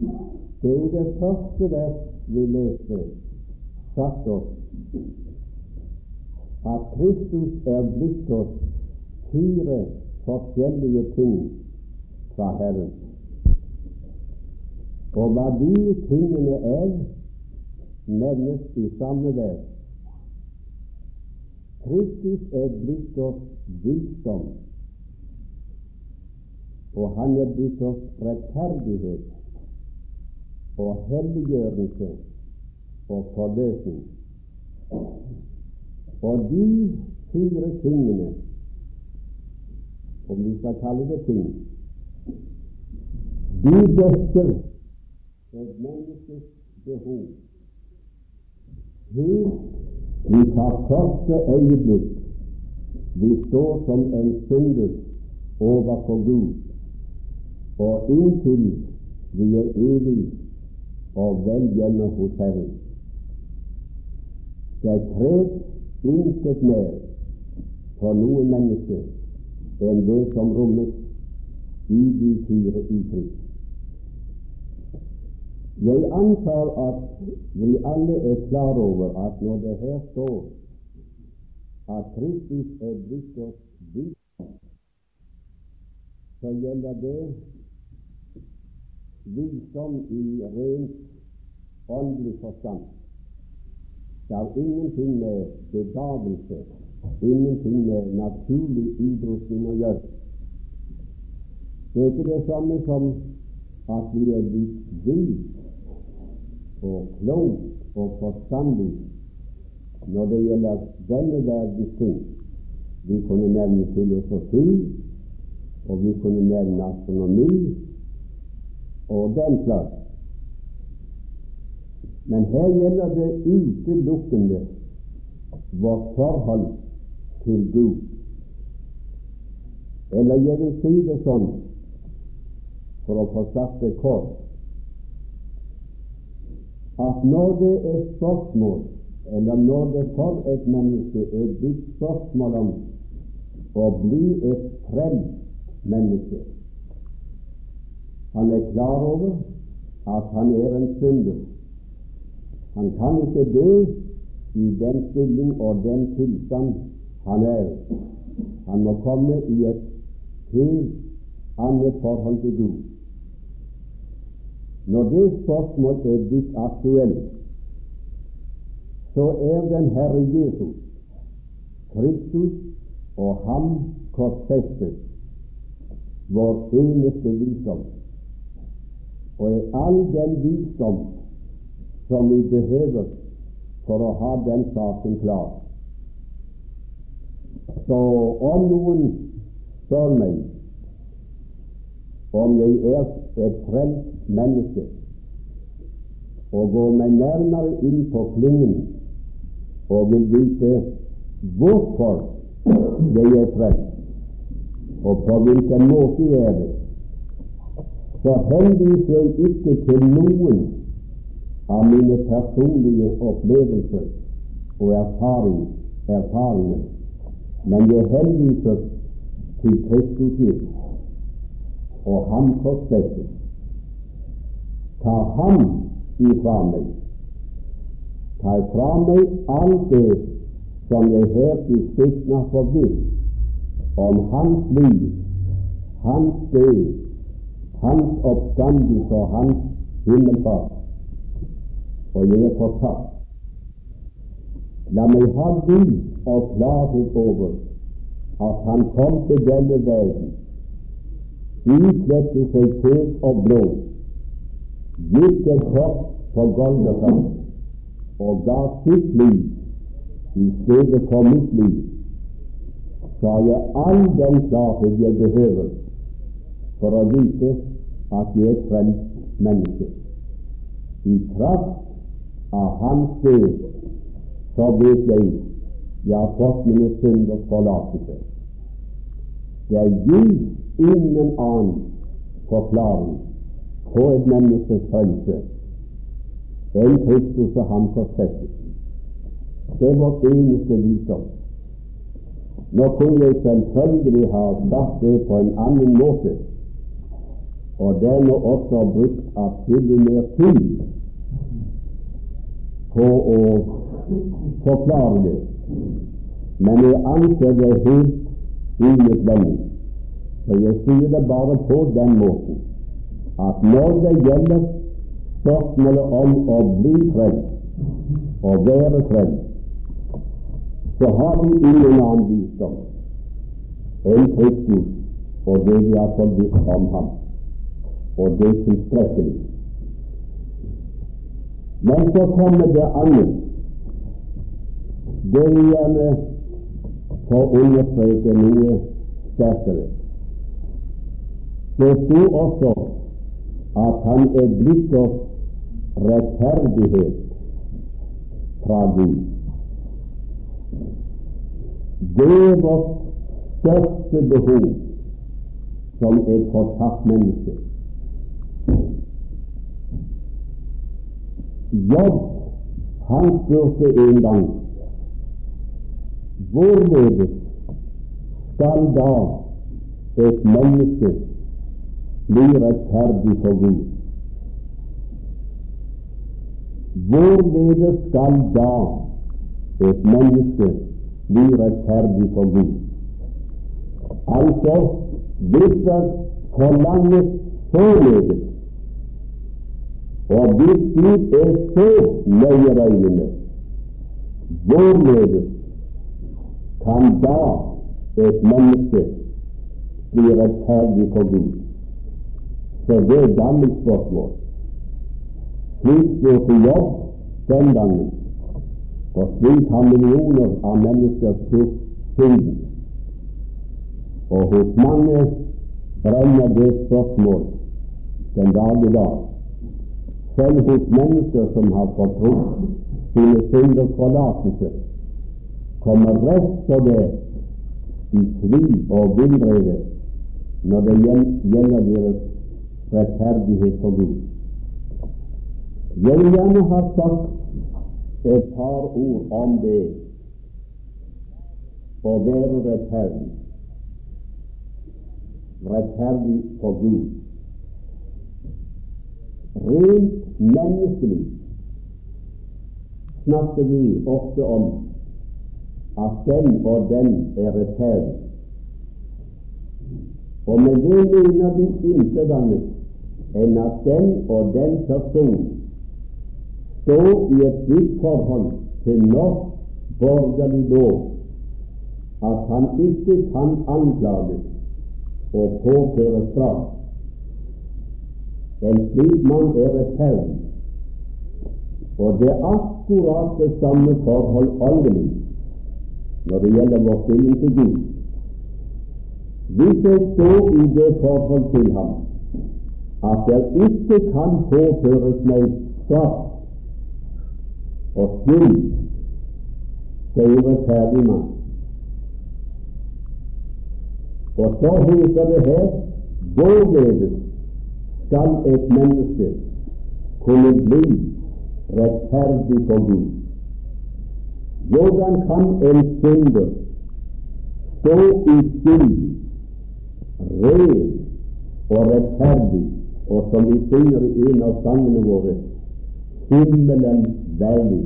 Det er det første vers vi leste sagt oss at Kristus er blitt oss fire forskjellige ting fra Herren. Og hva de tingene er, nevnes i samme vers. Kristus er blitt oss visdom, og han er blitt oss rettferdighet og helliggjørelse og forløsning. Og de fire tingene, om vi skal kalle det ting, de dekker et menneskes behov helt fra første øyeblikk vi står som en synder overfor Gud, og inntil vi er evig og vel hjemme hos Herren. Det kreves intet mer for noe menneske enn det som rommes i de fire uttrykk. Jeg antar at vi alle er klar over at når det her står at Kristus er blitt oss visdom, så gjelder det visdom i rent åndelig forstand. Det har ingenting med begavelse, ingenting med naturlig utrustning å gjøre. Det er ikke det samme som at vi er blitt vis og klok og forstandig når det gjelder denne verdens ting. Vi kunne nevne filosofi, og vi kunne nevne astronomi og den plass. Men her gjelder det utelukkende vårt forhold til Gud. Eller jeg vil si det sånn, for å få sagt det kort, at når det er spørsmål, eller når det for et menneske er blitt spørsmål om å bli et frelst menneske Han er klar over at han er en synder. Han kan ikke dø i den stilling og den tilstand han er. Han må komme i et helt annet forhold til Gud. Når det spørsmålet er blitt aktuelt, så er den Herre Jesus, Kristus og Ham korsfestet, vår eneste visdom, og er all den visdom som vi behøver for å ha den saken klar. Så om noen spør meg om jeg er et frelst menneske, og går meg nærmere inn på klingen og vil vite hvorfor jeg er frelst, og på hvilken måte jeg er det, så henviser jeg ikke til noen av mine personlige opplevelser og erfaring, erfaringer, men jeg henviser til Kristus Gud, og han fortsetter. Ta ham ifra meg. Ta fra meg alt det som jeg her i Skriften har forvisst om hans liv, hans død, hans oppstandelse og hans himmelfart, og jeg er fortapt. La meg ha vis og klarhet over at han kom til denne verden. Ikledte seg kjøtt og blod, gikk en kropp på Golgata og ga sitt liv i stedet for mitt liv, så har jeg all den klarhet jeg behøver for å vite at jeg er et frelst menneske. I kraft av Hans død så vet jeg jeg har fått mine synders forlatelse. Det gitt ingen annen forklaring på et menneskes følelse enn Kristus og ham korsfestet. Det er vårt eneste visdom. Nå kunne jeg selvfølgelig ha sagt det på en annen måte, og dermed også brukt atskillig mer tid på å forklare det. Men jeg anser det helt unødvendig. For jeg sier det bare på den måten at når det gjelder spørsmålet om å bli frelst og være frelst, så har vi ingen annen visdom enn Kristus og det vi har vite om ham. Og det er tilstrekkelig. Men så kommer det annet. Det vil gjerne få understreke noe sterkere. Det sto også at han er blitt oss rettferdighet fra Gud. Det er vårt største behov som et fortapt menneske. Jobb, han spurte en gang hvorledes skal da et menneske bli rettferdig for Gud? Hvorledes skal da et menneske bli rettferdig for Gud? Altså, hvis det forlanges så meget, og hvis du er så nøyeregnende, hvorledes kan da et menneske bli rettferdig for Gud? Så det er et gammelt spørsmål. Slik til Jobb den gangen, og slik har millioner av mennesker sett siden. Og hos mange brenner det spørsmål den dag i dag. Selv hos mennesker som har fortrodd sine synders forlatelse, kommer rett på det i tvil og villrede når det gjelder deres rettferdighet for Gud. Jeg vil gjerne ha sagt et par ord om det å være rettferdig. Rettferdig for Gud. Rent menneskelig snakker vi ofte om at den og den er rettferdig. Og med det mener vi intet annet enn at den og den person står i et slikt forhold til norsk borgerlig lov at han ikke kan anklages og påføres straff. En slik mann er rettferdig. Og det er akkurat det samme forhold åndelig når det gjelder vår stilling til Gud. Hvis jeg står i det forhold til ham at jeg ikke kan påføres meg straff og skyld, sier er rettferdig mann. Og så heter det her hvorledes skal et menneske kunne bli rettferdig for Gud? Hvordan kan en synder stå i skyld, ren og rettferdig, og som vi synger i en av sangene våre, himmelen verdig?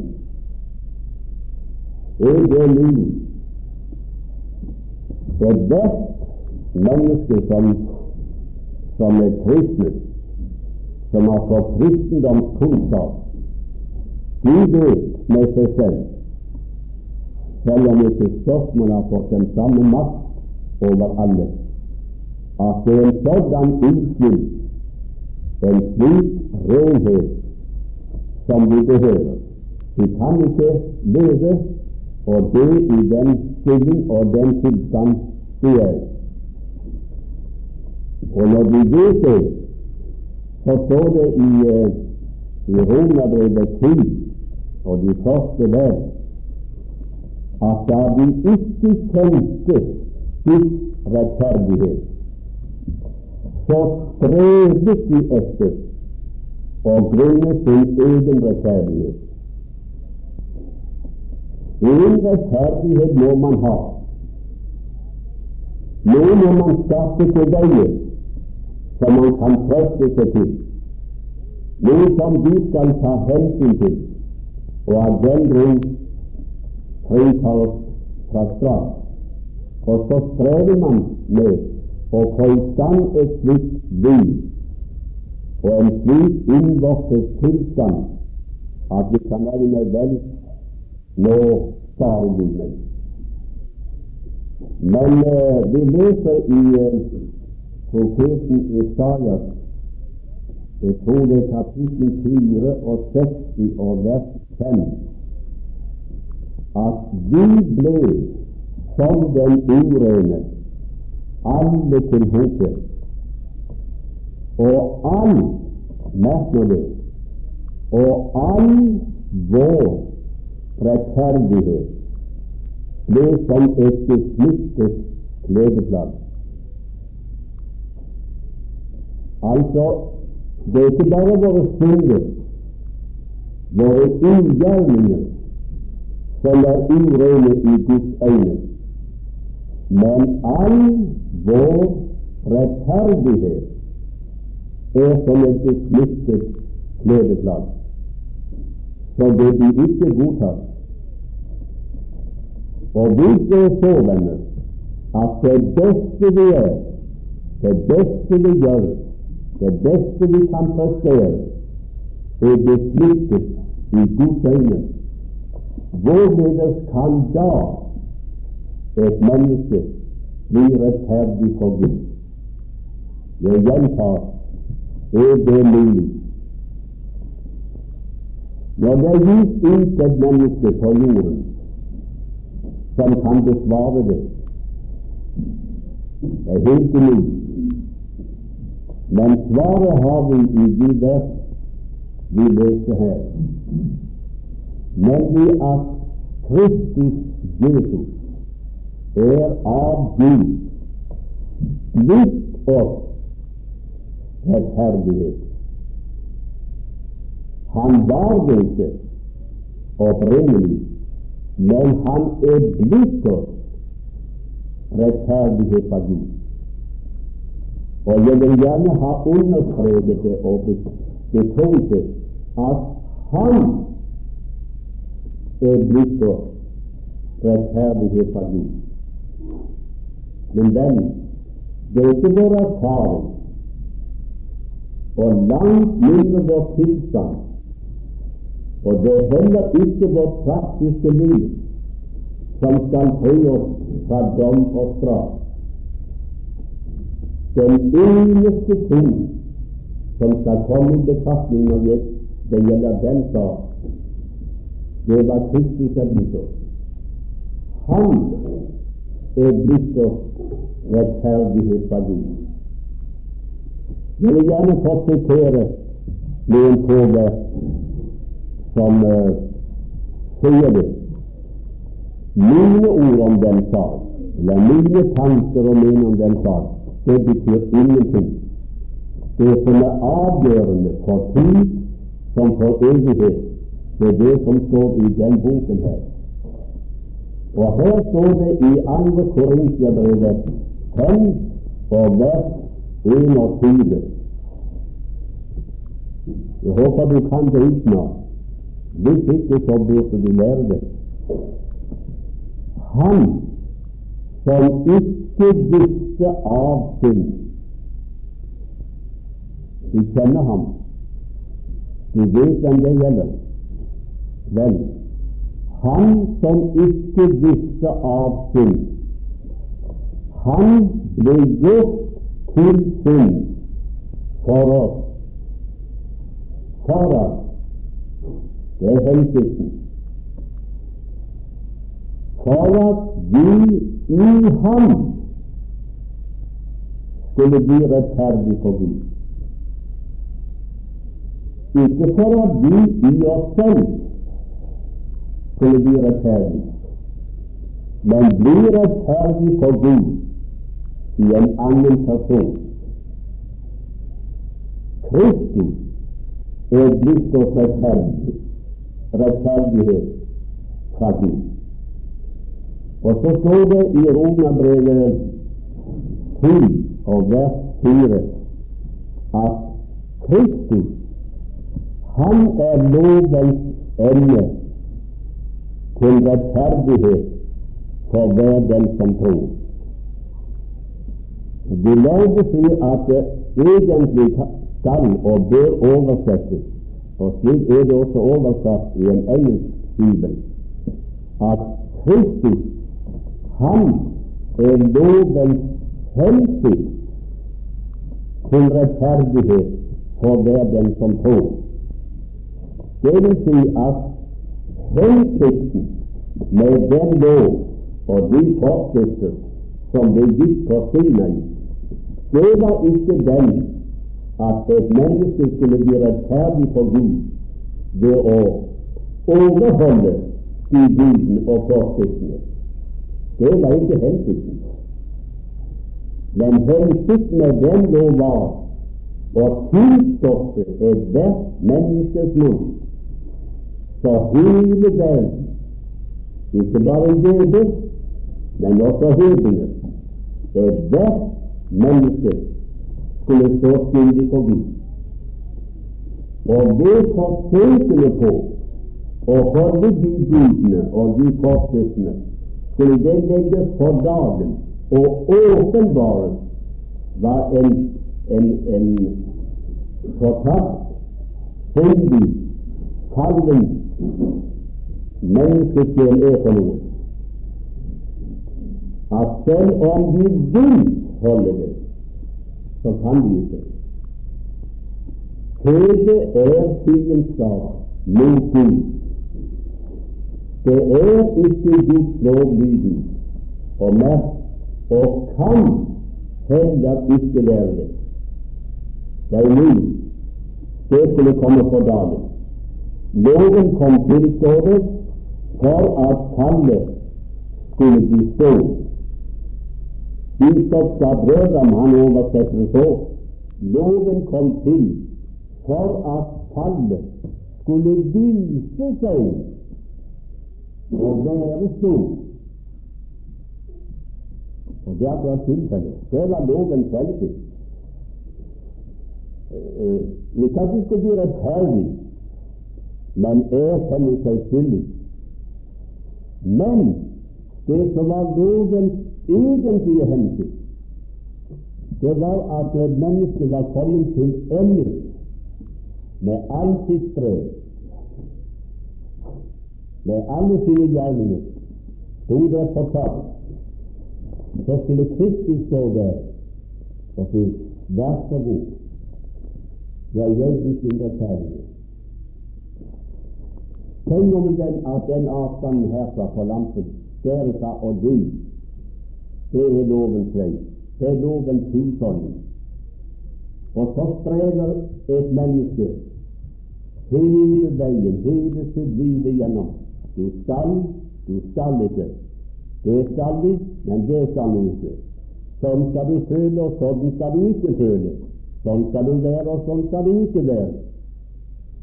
Er det mulig? Ethvert menneske som, som er kristnet, som har fått kristendomskunnskap, Gud vet med seg selv selv om ikke spørsmålet har fått den samme makt over alle, at det er en sådan uskyld, en slik renhet, som vi behøver. Vi kan ikke leve og dø i den stilling og den tilstand vi er. Og når vi vet det, så står det i, i Romerbrevet 10 og de første der at da de ikke kjente Guds rettferdighet, så strevet de etter å grunne sin egen rettferdighet. En rettferdighet må man ha. Nå må man skaffe på veie som man kan trøste seg til, noe som de skal ta hensyn til, og av den grunn fritar oss fra straff. Og så strever man med å få i stand et slikt liv og en slik innvortes tilstand at vi kan regne vel nå sparer vi meg. Men eh, vi leser i eh, profeten Isaias, jeg tror det er kapittel 64 og vers 5, at vi ble som den urene, alle til hope. Og all, merk og all vår rettferdighet ble som et besmittet kledeplagg. Altså, det er ikke bare våre synder, våre ugjerninger, som er urene i Guds øyne, men all vår rettferdighet er som et besmittet kledeplagg. Så det blir ikke godtatt. Og hvis det er så, venner, at det beste vi er, det beste vi gjør, det beste vi kan prestere, er besluttet i Guds øyne, hvorledes kan da et menneske bli rettferdig for Gud? Jeg gjentar er det mulig? Når det er gitt ut et menneske på jorden som kan besvare det. Det er helt umulig. Men svaret har vi i de vers vi leser her, nemlig at Kristus Jesus er av Gud blitt oss rettferdighet. Han var det ikke opprinnelig, men han er blitt oss rettferdighet fra Gud. Og jeg vil gjerne ha understreket det og betont det at han er blitt oss rettferdighet fra Gud. Men venn, det er ikke vår erfaring og langt mindre vår tilstand og det er heller ikke vårt praktiske liv som skal fri oss fra dom og straff. Den eneste ting som skal komme i betraktning når det gjelder den sak, det var Kristus er blitt. Han er blitt oss rettferdighet fra Gud. Jeg vil gjerne fortsette få vers som uh, sier det. Mine ord om den sak, eller mine tanker og meninger om den sak, det betyr ingenting. Det som er avgjørende for tid som for evighet, det er det som står i den boken her. Og her står det i andre Korintiabrevet fem og vers 21. Jeg håper du kan det utenat. Hvis ikke, så burde du lære det. Han som ikke visste av synd De kjenner ham. De vet hvem det gjelder. Vel, han som ikke visste av synd, han ble gjort til synd for oss. For oss det er hensikten. For at vi i Ham skulle bli rettferdig for Gud. Ikke for at vi i oss selv skulle bli rettferdig, men bli rettferdig for Gud i en annen person. Kristus er blitt oss rettferdig rettferdighet fra Gud. Og så står det i Romerbrevet 10 og vers 4 at Kristus, han er lovens ende til rettferdighet for hver den som tror. De lærde sier at det egentlig skal og bør oversettes, og slik er det også oversatt i en engelsk bibel, at Kristus, han er lovens hensikt til rettferdighet for hver den som tror. Det vil si at hensikten med den lov og de forskrifter som ble gitt på Sinai, det var ikke den at et menneske skulle bli rettferdig for Gud ved å overholde de budene og forskriftene. Det var ikke hensikten. Men hensikten med den lov var å tilstoffe ethvert menneskes munn for hele verden, ikke bare jøder, men også hedninger. Ethvert menneske skulle stå skyldig for Gud. Og ved forsøkene på å holde de budene og de forskriftene skulle det legges for dagen og åpenbares hva en, en, en fortapt, syndig, fallen menneskesjel er for noe at selv om de vil holde det, så kan de ikke. Kjødet er fiendskap mot Gud. Det er ikke Guds lovlydig og merk, og kan heller ikke være det. Det er umulig. Det skulle komme for dagen. Loven kom til, står det, for at fallet skulle bli stående. Biskop Gabrødam han oversetter det så loven kom til for at fallet skulle vise seg å være stort. Og det er akkurat tilfellet. Det var loven hensikt. Ikke at de skulle bli rettferdig, men i seg skyldig. Men det som var lovens egentlige hensikt, det var at mennesket var kommet til ende med all sitt strev, med alle sine gjerninger, stod det fortalt, så skulle Kristus stå der og si vær så god, jeg gjør din rettferdighet. Tenk om den, at den avstanden herfra på lampen, derfra og dit, det er lovens vei. Det er lovens husholdning. Og så strever et menneske hele veien, hele sitt liv igjennom. Du skal, du skal ikke. Det skal du, men det skal vi ikke. Sånn skal du føle, og sånn skal du ikke føle. Sånn skal du være, og sånn skal du ikke være.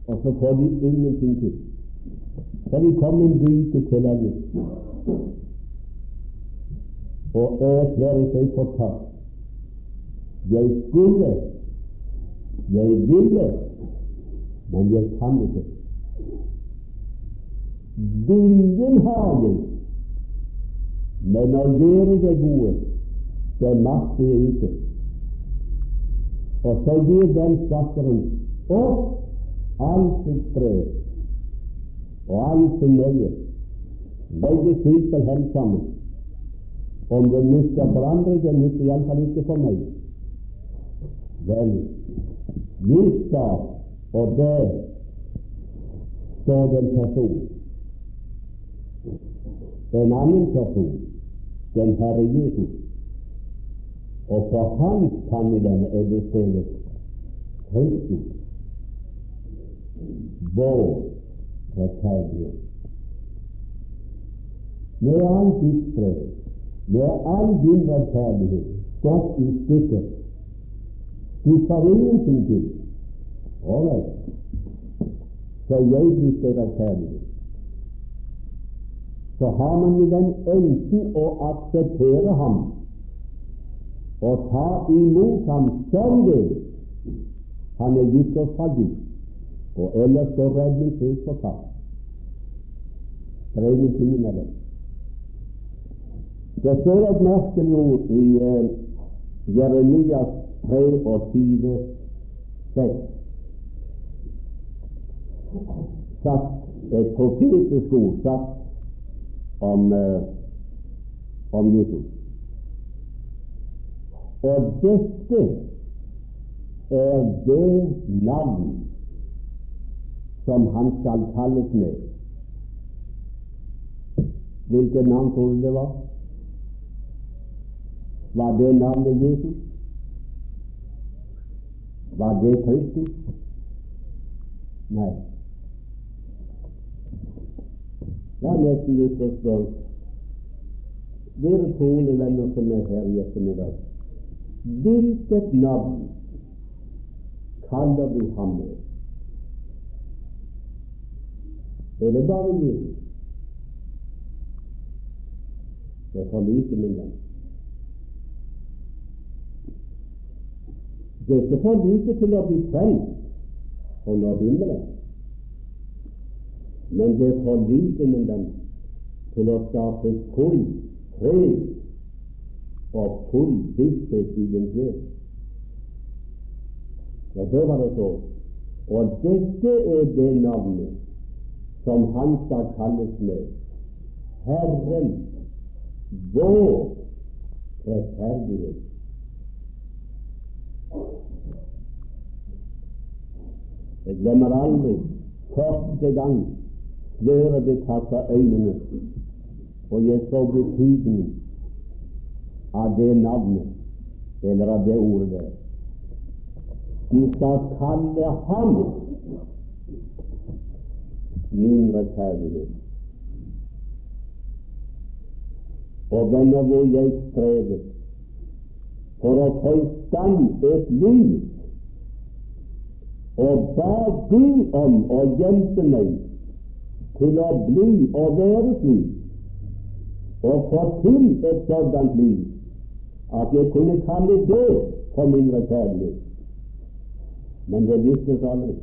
Og så får de ingenting til. Så de kommer en dike til det. og erklærer seg fortapt. Jeg skulle, jeg ville, men jeg kan ikke. Viljen har jeg, men å gjøre det gode, så makter jeg ikke. Og så gir den skatteren opp alt sitt strev og all sin nøye, legger simpelthen sammen om det nytter for andre, det nytter iallfall ikke for meg. Vel, nytta, og det står den en person. En annen person, den Herre Jesus. Og på hans pannedømme er det skrevet Kristus, vår rettferdighet. Med alt ditt strev med all din rettferdighet gått i stykker. Du ingenting til. Ålreit, så jeg blir rettferdig. Så har man jo den enten å akseptere ham og ta imot ham som det, Han er gitt oss fra Gud, og ellers står redning helt fortapt. Det er ingenting imellom. Det står et merkelig ord i uh, Jeremias 23, 6. Satt et profetisk ord sagt om, uh, om Jesus. Og dette er det navn som han skal kalles med. Hvilket navn tror du det var? Var det navnet Jesus? Var det Kristus? Nei. Nesten lyst til å spørre dere troende venner som er her i ettermiddag, hvilket navn kaller du ham med? Er det bare min? Det er for lite, min venn. Det er ikke for lite til å bli frelst og nå himmelen, men det er for lite, min til å skape full fred og full visshet i din sjel. Ja, det var det så. Og dette er det navnet som han skal kalles med. Herren vår rettferdighet. Jeg glemmer aldri første gang sløret ble tatt av øynene, og jeg så betydningen av det navnet, eller av det ordet der. De skal kalle ham min rettferdighet. Og venner hvor jeg strevet for å få i stand et liv, og ba Gud om å hjelpe meg til å bli og være slik, og få til et sådant liv, at jeg kunne kalle det for min rettferdighet. Men det lyktes aldri.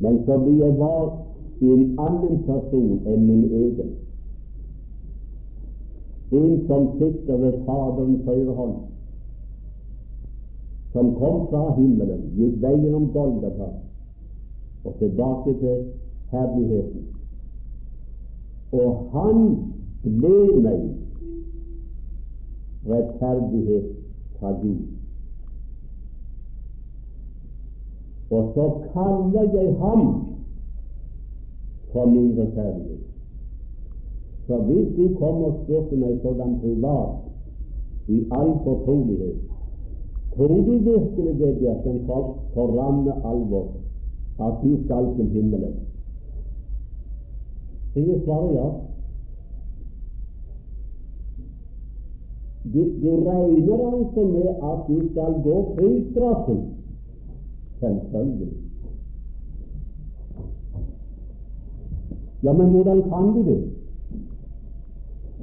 Men så blir jeg valgt i en annen person enn min egen en som sitter ved Faderens høyre hånd, som kom fra himmelen, gikk veien om Golgata og tilbake til herligheten. Og han ble meg rettferdighet fra Gud. Og så kaller jeg ham for min rettferdighet. Så hvis du kommer og spør meg sådan privat, i all fortrolighet, tror du virkelig det, Bjørken, for, ramme alvor, at vi skal til himmelen? Jeg svarer ja. Det de regner altså med at vi skal gå fri straffen. Selvfølgelig. Ja, men hvordan kan vi det?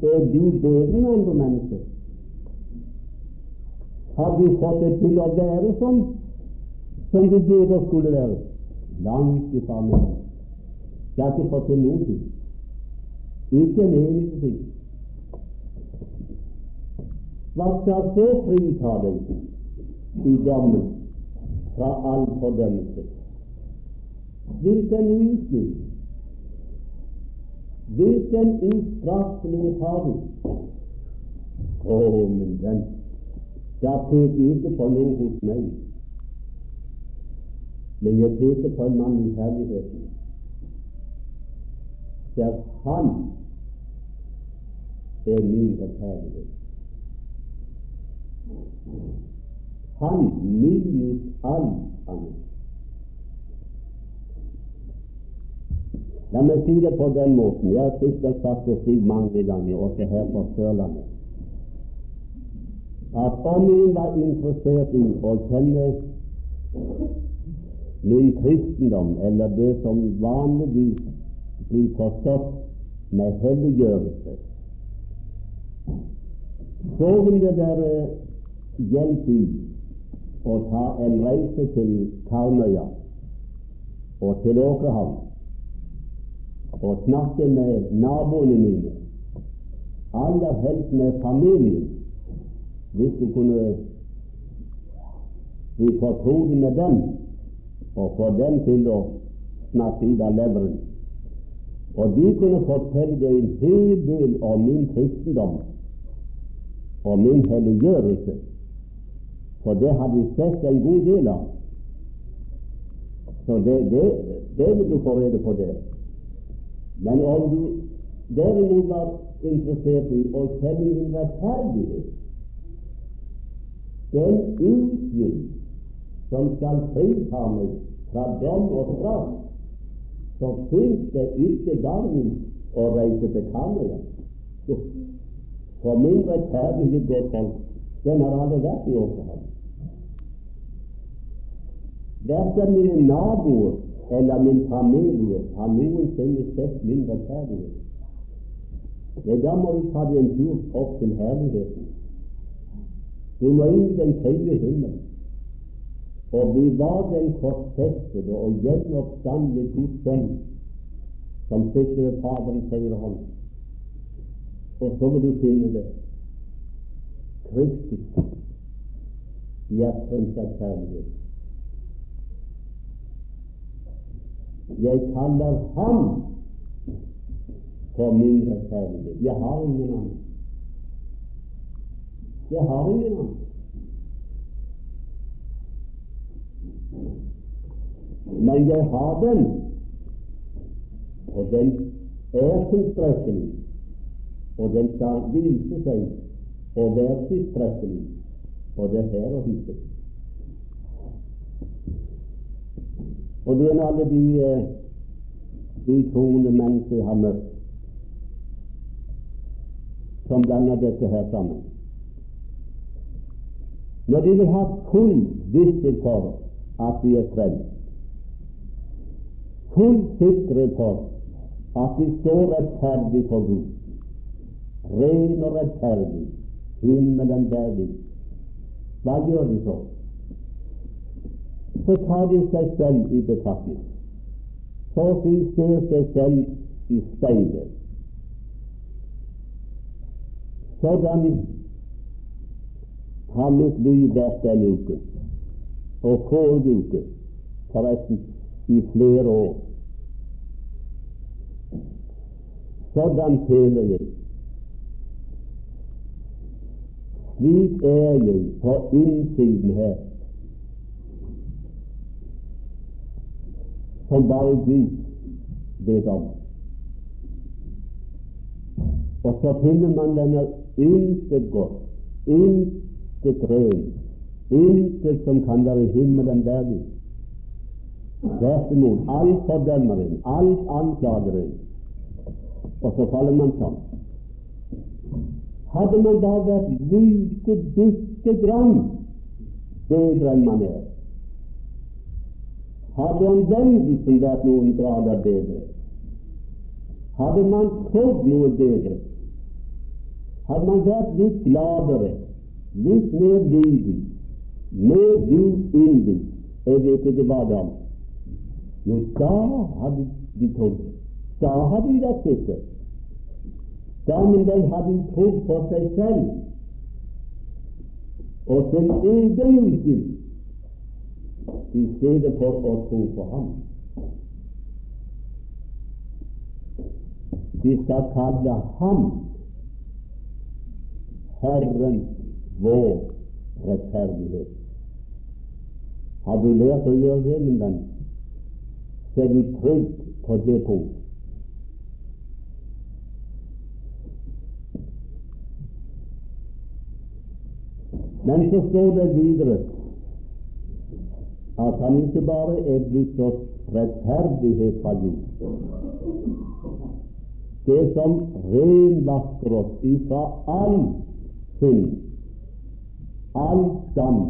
er de bedre enn andre mennesker? Har vi fått det til å være sånn som du burde skulle være? Langt ifra meg. Jeg har ikke fått til noe ting. Ikke en eneste ting. Hva skal så frita deg i dommen fra all fordømmelse? Hvilken uskyld Hvilken ustraffelig har du? Å, min venn, jeg peker ikke på noe hos meg, men jeg peker på en mann i herligheten, der han er min rettferdighet. Han nyter all annet. La meg si det på den måten. Jeg har sikkert sagt det slik mange ganger, også her på Sørlandet, at om en var interessert i å kjenne min kristendom, eller det som vanligvis blir forstått med helliggjørelse, så vil det være hjelp i å ta en reise til Karmøya og til Åkerhavn og snakke med naboene mine, aller helst med familien, hvis du kunne bli fortrolig med dem og få den til å snakke ut av leveren. Og de kunne fortelle deg en hel del om min kristendom og min helliggjørelse, for det har de sett en god del av. Så det, det, det vil du få rede på det. Men om du derimot var interessert i å kjenne din rettferdighet, den utgift som skal frita meg fra dom og straff, så fins det ikke gagn å reise til Kamera. For min rettferdighet, godt folk, den har aldri vært i Åkerhavn. Verken mine naboer eller min familie har noensinne sett min rettferdighet. Ja, da må vi ta det en tur opp til herligheten. Du må inn i den høye himmel og vi var den korsfestede og gjenoppstandede Guds sønn som sitter ved Faderens høyre hånd. Og så vil du finne det Kristus, hjertens kjærlighet. Jeg kaller ham for min rettferdighet. Jeg har ingen annen. Jeg har ingen annen. Men jeg har den, og den er tilstrekkelig, og den skal vise seg å være tilstrekkelig, og det er her å vise. Og det er alle de, eh, de troende menn jeg har møtt, som blander dette her sammen. Når de vil ha full visshet for at de er frelst, full sikre for at de står rettferdig for Gud, ren og rettferdig, himmelen verdig, hva gjør de så? så tar de seg selv i betraktning. Så de ser seg selv i speilet. Sådan har mitt liv vært denne uken, og forrige uke, forresten i flere år. Sådan tjener jeg. Slik er jeg på innsiden her. som bare Gud vet om. Og så finner man denne intet godt, intet rent, intet som kan være himmelen verdig. Tvert imot, alt fordømmer en, alt anklager en, og så faller man sånn. Hadde man da vært like bitte grann bedre enn man er, hadde anvendelsen vært noen grader bedre, hadde man trodd noe bedre, hadde man vært litt gladere, litt mer lydig, mer Gud innvidd, jeg vet ikke hva da, jo, da hadde de trodd. Da hadde de vært sikre. Da men de hadde trodd på seg selv og sin egen uskyld i stedet for å tro på ham. De skal kalle ham Herren vår rettferdighet. Har du lært å gjøre det, min venn, så er du trygg på det punkt. Men så står det videre at han ikke bare er blitt oss rettferdighet fra Gud. Det som renvasker oss ifra all synd, all skam,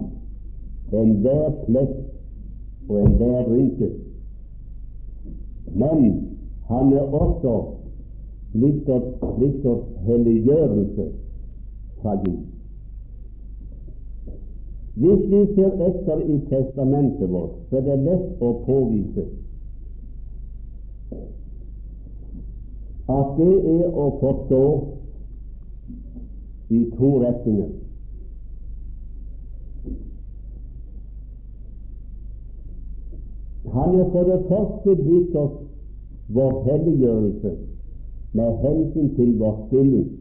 enhver plett og enhver rynke. Men han er også blitt oss helliggjørelse fra Gud. Hvis vi ser etter i testamentet vårt, så er det lett å påvise at det er å forstå i to retninger. Han er for det første gitt oss vår helliggjørelse med hensyn til vår stilling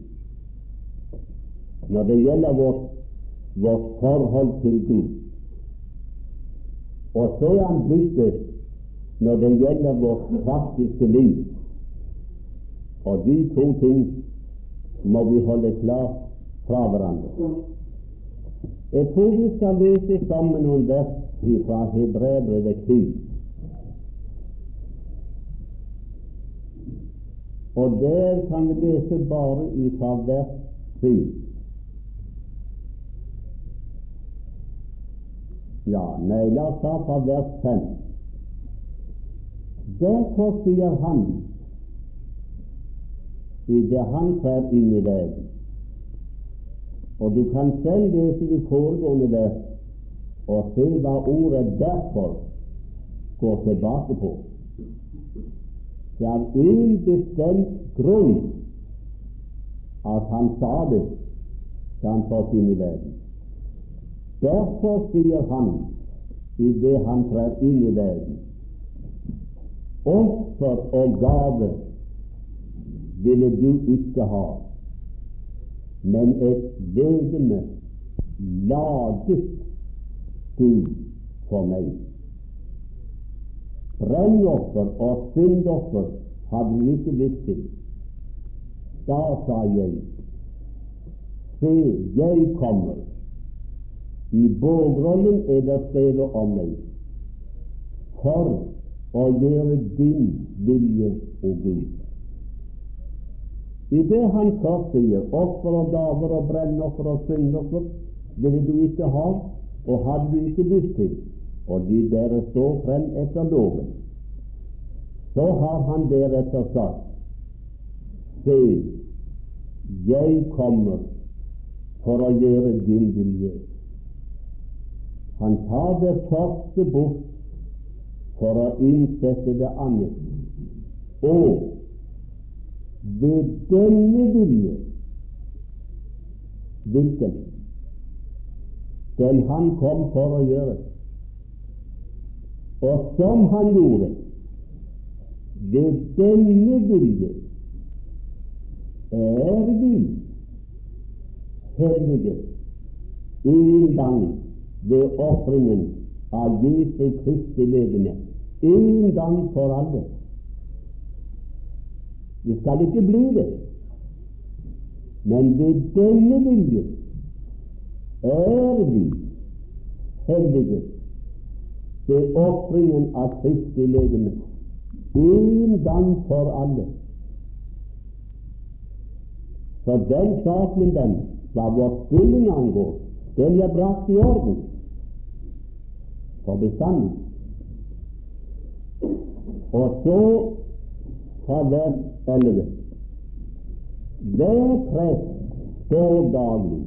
når det gjelder vårt, vårt forhold til Gud. Og så er han blitt det når det gjelder vårt praktiske liv. Og de to ting må vi holde klart fra hverandre. Jeg tror vi skal lese sammen noen vers fra Hebrevet 10. Og der kan vi lese bare ut av vers 7. Ja, nei, la oss ta fra vers 5. Derfor sier han i det han trer inn i verden og du kan selv lese de foregående vers og se hva ordet 'derfor' går tilbake på. Det er en bestemt grunn at han sa det da han trådte inn i verden. Derfor sier han i det han trer inn i verden Offer og gave ville du ikke ha men et legeme laget du for meg. Brennoffer og syndoffer hadde du ikke blitt til. Da sa jeg, se, jeg kommer. I bågrollen er det skrevet om meg for å gjøre din vilje, og Gud. I det han først sier offer og gaver og brennoffer og syndoffer ville du ikke ha, og hadde du ikke lyst til, og de dere står frem etter loven, så har han deretter sagt Se, jeg kommer for å gjøre din vilje. Han tar det første bort for å innsette det andre. Og ved denne vilje Hvilken? Den han kom for å gjøre. Og som han gjorde, ved denne vilje er vi hellige en gang ved ofringen av Jesu Kristi legeme, en gang for alle. Vi skal ikke bli det. Men ved denne vilje er vi hellige ved ofringen av Kristi legeme en gang for alle. Så den saken, den, hva vår stilling angår, den er brakt i orden for bestandig. Og så fra vers 11. Hver prest står daglig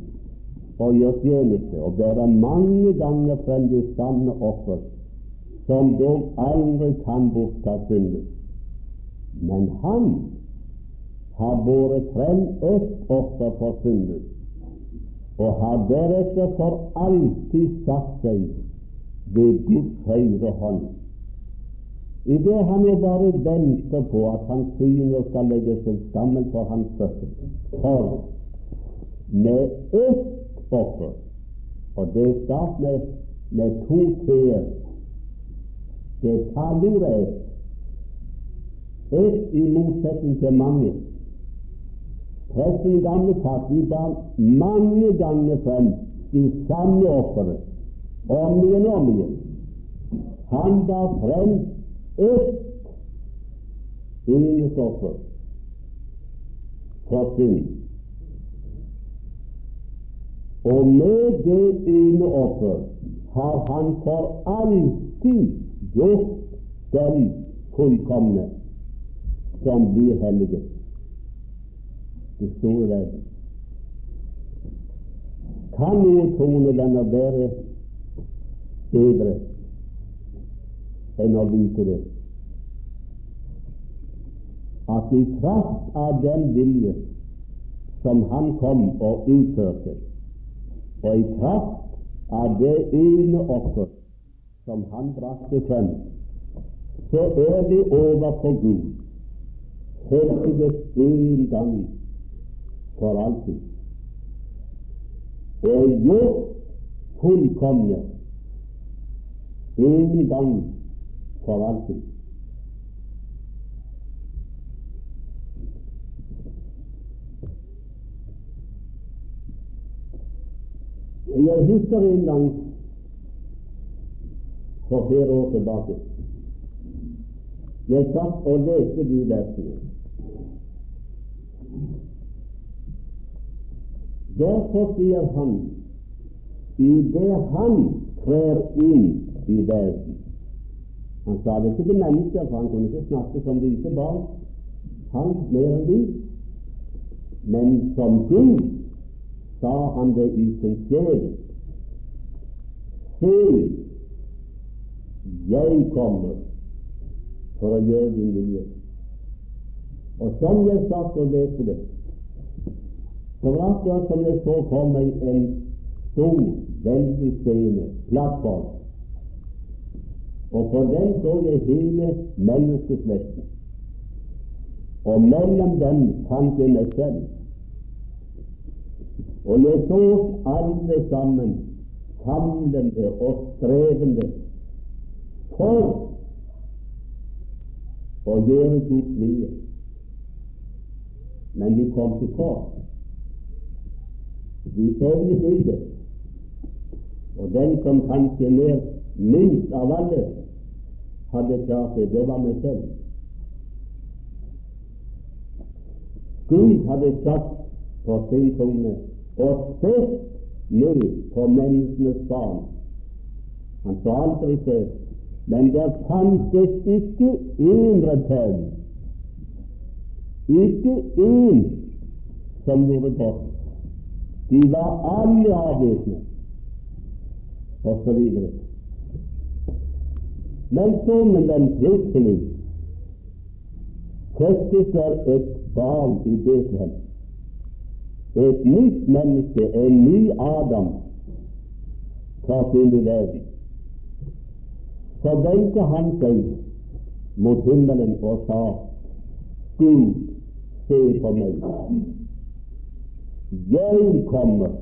og gjør tjeneste og bærer mange ganger frem det samme offer, som dog aldri kan bortta synden. Men han har båret frem ett offer for synden, og har deretter for alltid satt seg ved Guds høyre hånd i det han jo bare venter på at hans syner skal legges til sammen for hans fødsel. For med ett offer, og det skal med, med to t-er Det talordet er et i motsetning til mange. Presten i gamle pakt de bar mange ganger frem de samme ofrene, om igjen og om igjen. Han bar frem ett eneste offer. Og med det ene offer har han for alltid gjort den fullkomne som blir hellige. Det store verden. Kan noe venner være bedre enn å vite det. At i kraft av den vilje som han kom og utførte, og i kraft av det ene offer som han brakte frem, så er vi overfor Gud helliget en gang for alltid. Og gjort fullkomne en gang for alltid. Jeg husker en gang for flere år tilbake. Jeg satt og leste de versene. Derfor sier han i det han trer inn i verden Han sa det ikke til mennesker, for han kunne ikke snakke som lite barn. Han mer enn de. Men som Gud sa han det i sin sjel. Se, jeg kommer for å gjøre din vilje. Og som jeg satt og leste det, så var akkurat som jeg så for meg en stor, veldig scene, plattform. Og på den så jeg hele menneskeslekten. Og mellom dem fant jeg meg selv. Og jeg så alle sammen famlende og strevende for å gjøre Guds vilje. Men de kom til kort. De sovnet ikke. Og den som kanskje mer minst av alle hadde klart det, det var meg selv. Gud hadde satt på sin kone og sett ned på menneskenes barn. Han så aldri før, men der fantes ikke én rettferdig, ikke én som gjorde godt. De var alle avvisende, osv. Men så med den plutselig fødtes der et barn i Betlehem. Et nytt menneske, en ny Adam, trådte inn i verden. Vendte han seg mot himmelen og sa, Gud, se på meg. Jeg kommer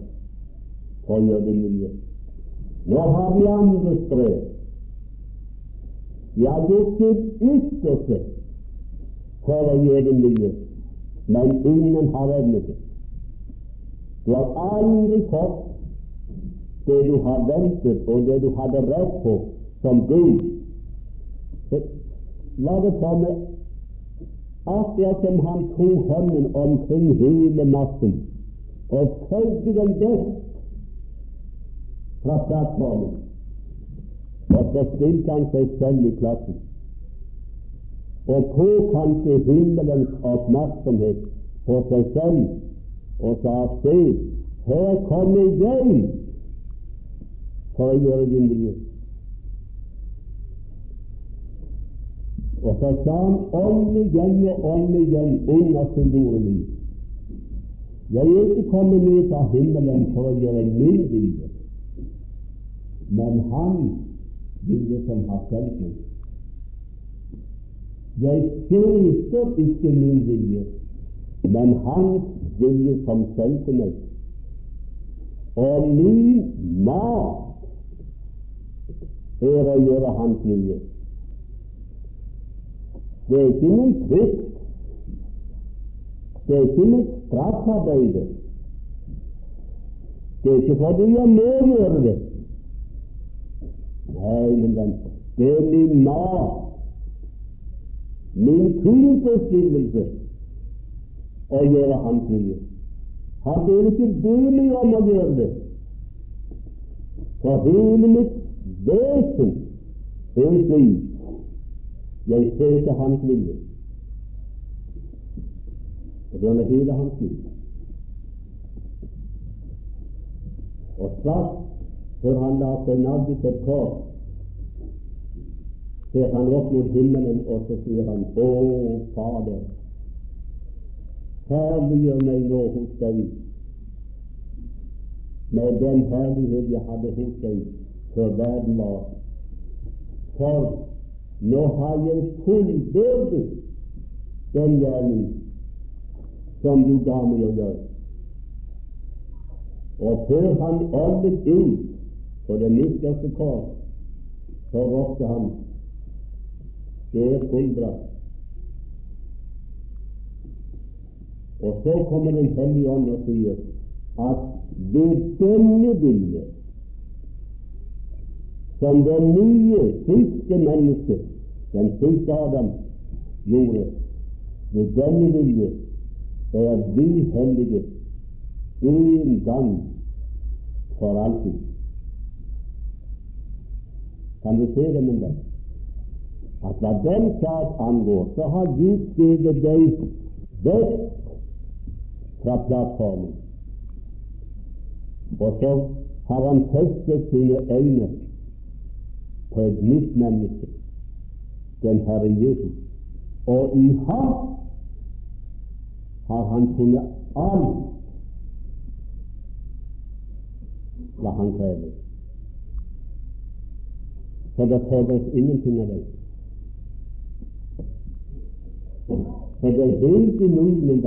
for å gjøre din vilje. Nå har vi andre strev. Vi har gjort sitt ytterste for å gjøre din vilje, men ingen har evnet det. Du har aldri fått det du har ventet, og det du hadde rett på som Gud. La det komme akkurat som han tok hånden omkring hele massen og følte den best fra plattformen. Og så stilte han seg selv i klassen og tok kanskje himmelens oppmerksomhet på seg selv og sa se, her kommer jeg for å gjøre din vilje. Og så sa han om igjen og om igjen under store liv Jeg er ikke kommet ned fra himmelen for å gjøre min vilje, men hans vilje som har sendt meg. Jeg styrker ikke min vilje, men hans vilje som sendte meg. Og min mat er å gjøre hans vilje. Er ikke fordi jeg må gjøre det. Nei, men den, det er min mat, min tilfredsstillelse, å gjøre Hans vilje. Han vil ikke be meg om å gjøre det, for hele mitt vesen er slik jeg til Hans vilje. Og det med hele hans liv. Og straks før han la seg nagge til et kors, ser han opp mot himmelen, og så sier han, Å, Fader, herliggjør meg nå hos deg med den herlighet jeg hadde hos deg før verden var. For nå har jeg fullbyrdet den gjerning som du ga meg å gjøre. Og før han åndet ut på det midterste kår, så ropte han det er fullbrakt. Og så kommer Den hellige ånd og sier at ved denne vilje, som det nye, friske mennesket, den siste Adam, gjorde, ved denne vilje er vi hellige en gang for alltid. Kan du se det med deg? At hva den sak angår, så har Gud steget deg vekk fra plattformen. Og så har han festet sine øyne på et nytt menneske, den Herre Jesus. Og i ham har han funnet alt hva han krever. For det fordres ingenting av det. For det er helt umulig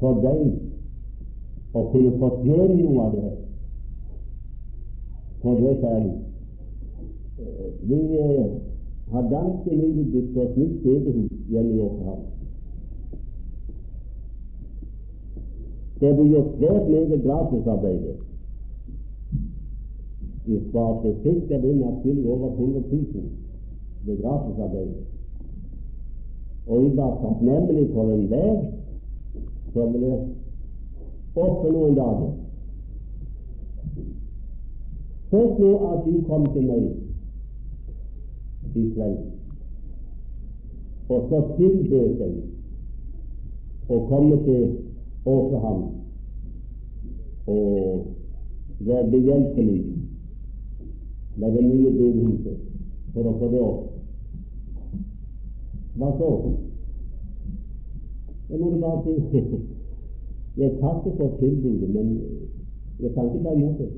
for deg å kunne fortjene noe av det. For det er særlig. Vi eh, har ganske nylig bygd oss nytt bedehus hjemme i Åkerhamn. Det blir gjort svært meget gratisarbeid. Vi sparte sikkert inn atskillig over 100 000 ved gratisarbeid. Og vi var takknemlige for enhver som ville ofre noen dager. Først nå at de kom til meg i kveld, og så tilbød seg å komme til Åkerhamn og være behjelpelig med det nye bedehuset for å få det opp. Hva så? Jeg må bare si Jeg takker for tilbudet, men jeg kan ikke ta imot det.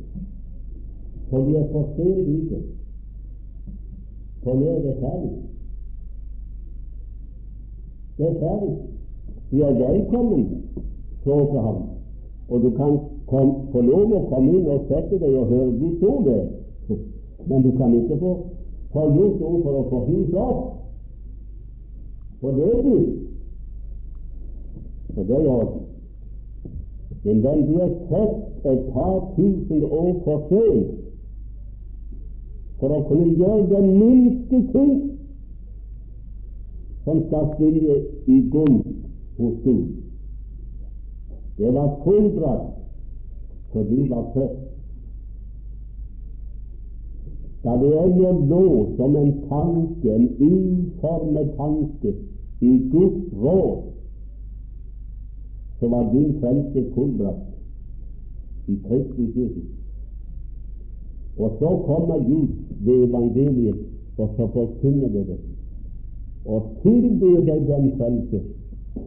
For vi er for sent ute. For nå er ferdig. Det er ferdig. Du er velkommen, så til ham. Og du kan få lov å komme inn og sette deg og høre ditt ord der. Men du kan ikke få, få gjort noe for å få huset opp. For det er du. For det er orden. Men den du er født et par tusen år for sent for å kunne gjøre den minste ting som skal stille i gunst hos Gud. Det var fullbrakt, for du var født. Da det ennå lå som en tanke, en uformet tanke, i Guds råd, så var din frelse fullbrakt i Kristus Jesus. Og så kommer Gud ved evangeliet, og så forkynner det det, og tilbyr deg den frelse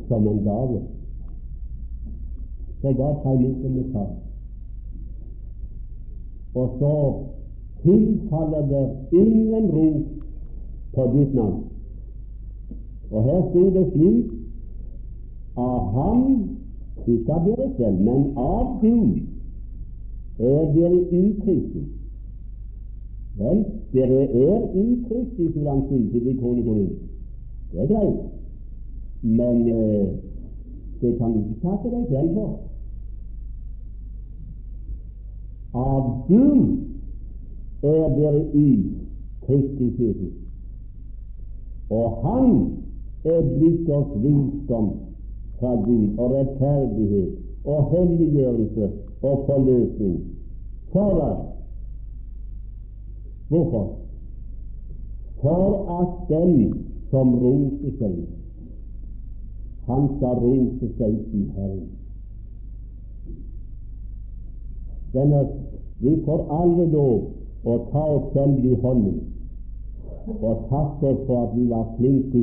som en gave. Så da tar lykken med tall. Og så tilfaller det ingen ro på ditt navn. Og her står det slik av ham, ikke av dere selv, men av Gud, er dere Kristus. Vel, dere er i han si til de kone. Det er greit, men eh, det kan du ikke takke deg selv for. Av Gud er dere i Kristus Jesus. Og Han er blitt oss visdom fra Gud og rettferdighet og helliggjørelse og forløsning. For at Hvorfor? For at den som roser seg, han skal rose seg i Herren. denne, vi får alle lov å ta oss selv i hånden og takke oss for at vi var flink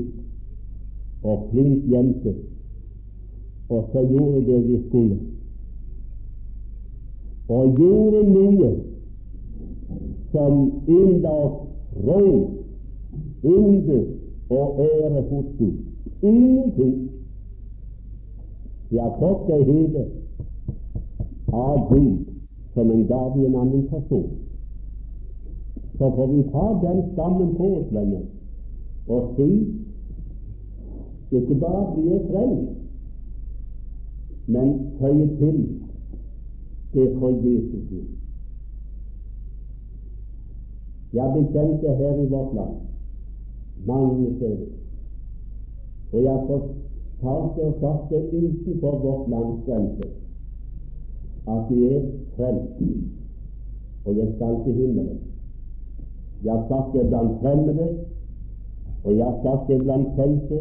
og flink jente, og så gjorde det vi skulle. Og gjorde noe som oss ro, yndet og ære hos Gud. Ingenting. De har fått det hele av Gud som en gave i en annen person. Så får vi ta den stammen på oss lenger og si ikke bare blir jeg frelst, men føye til det for Jesus skyld. Jeg blitt her i vårt land mange steder, og jeg har fortalt det og satt det utenfor vårt lands grenser at de er frelst, og jeg skal til himmelen. Jeg sagt det blant fremmede, og jeg sagt det blant frelste,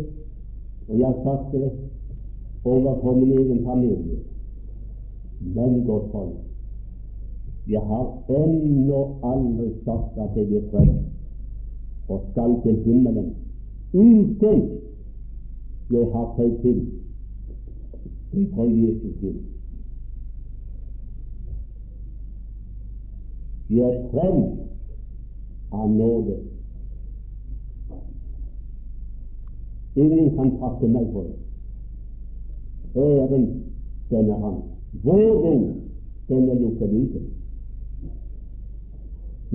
og jeg sagt det overfor min egen familie. Men, godt folk, jeg har ennå aldri sagt at jeg blir frelst og skal til himmelen uten jeg har født til fra Jesus til. Jeg er frelst av nåde. Ingen kan takke meg for det. Æren, den er hans. Våren, den er lukket ute.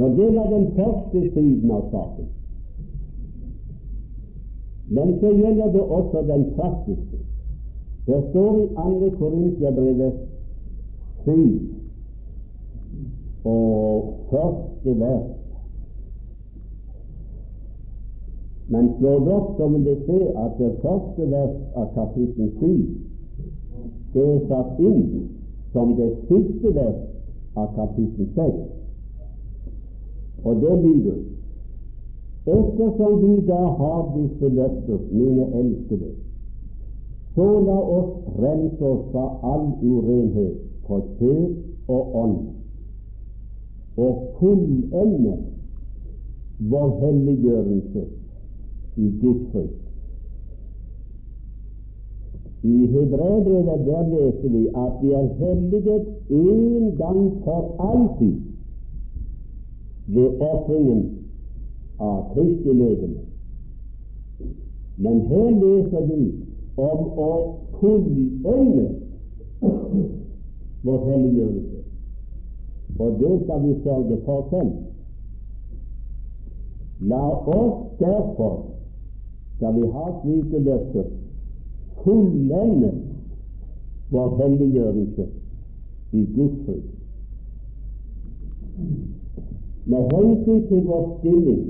Når det var den første siden av saken. Men så gjelder det også den praktiske. Det står i 2. Korintiabrevet 7 og første vers. Men slår det opp, så vil du se at det første vers av kapittel 7 det er satt inn som det siste vers av kapittel 6. Og det lyder Ettersom vi da har disse løfter, mine elskede, så la oss rense oss fra all urenhet for kjød og ånd, og fullende vår helliggjørelse i Guds frykt. I Hebreerbrevet der leser vi at vi er helliget en gang for alltid ved ofringen av Kristi legeme. Men her leser vi om å fullende vår helliggjørelse, og det skal vi sørge for selv. La oss derfor, skal vi ha slike løfter, fullende vår helliggjørelse i Guds frykt. Med hensyn til vår stilling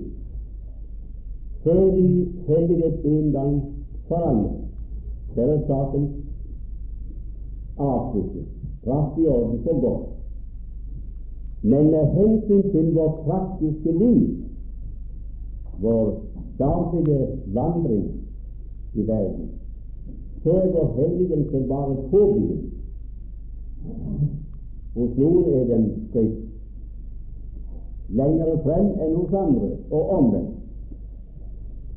så er vi heldigvis en gang for alle. Der er saken avsluttet, brakt i orden for godt. Men med hensyn til vår praktiske liv, vår daglige vandring i verden, så er vår helligelse bare påbegynt. Hos noen er den skritt lenger frem enn hos andre, og omvendt.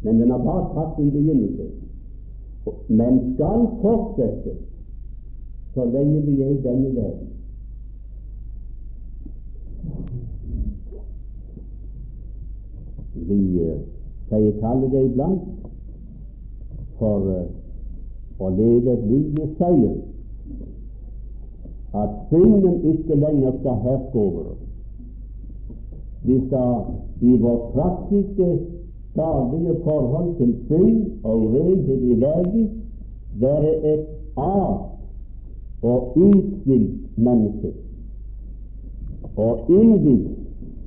Men den har bare tatt sin begynnelse, men skal fortsette så lenge vi er i denne verden. Vi pleier kalle det iblant for uh, å leve et liv med seier, at synden ikke lenger skal herske over oss. Vi skal i vårt praktiske, daglige forhold til synd og renhet i verden være et av og utvilt menneske, og innvidd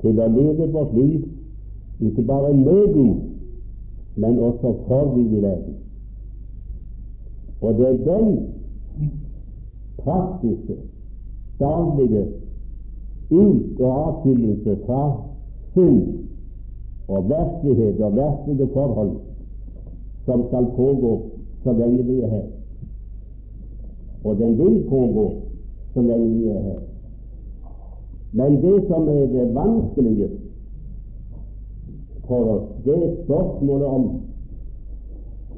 til å leve vårt liv ikke bare med Gud, men også for Gud i verden. Og det er den praktiske, daglige ut- og avskillelse fra synd og virkelighet og virkelige forhold som skal pågå så lenge vi er her. Og den vil pågå så lenge vi er her. Men det som er det vanskelige for oss, det er spørsmålet om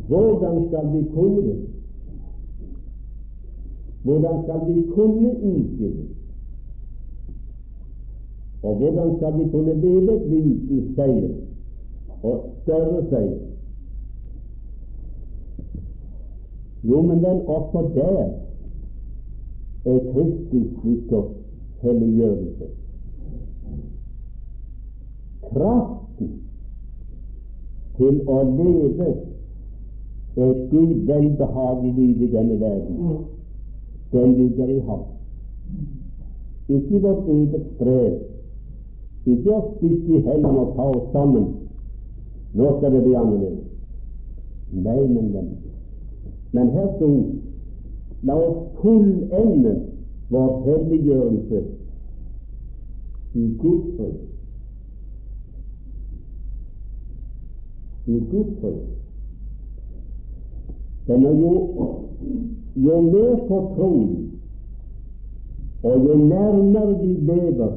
hvordan skal vi kunne det? Hvordan skal vi kunne utskille? Og hvordan skal vi kunne leve et liv i seier og større seier? Jo, men vel, også der er Kristus Kristisk helliggjørelse. Kraften til å leve et Gud velbehagelig liv i denne verden, den ligger i ham. Ikke i vårt eget strev, ikke å stikke i hendene og ta oss sammen. Nå skal det bli annerledes. Nei, men venn. Men her sto La oss fullende vår helliggjørelse i Guds frykt. I Guds frykt. Den er jo, jo mer fortrolig og jo nærmere vi lever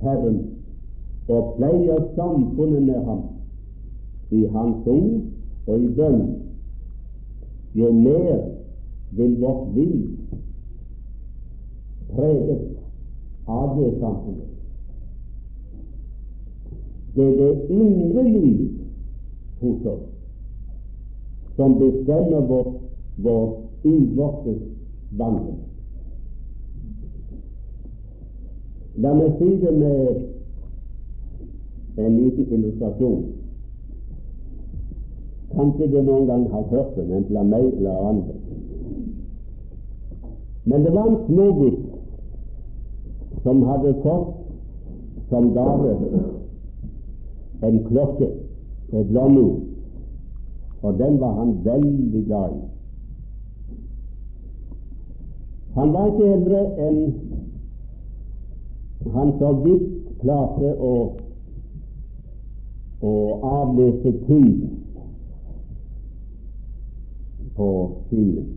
Herren og pleier samfunnet med Ham i Hans ord og i bønn, jo mer vil vårt liv preges av det samfunnet. Det er det indre liv hos oss som bestemmer vår, vår innvortes vandring. La meg si det med en liten illustrasjon. Kanskje du noen gang har hørt den, enten av meg eller andre. Men det var en smågutt som hadde fått som gave en klokke, et lommeur, og den var han veldig glad i. Han var ikke eldre enn han så vidt klarte å, å avlese tid på stilen.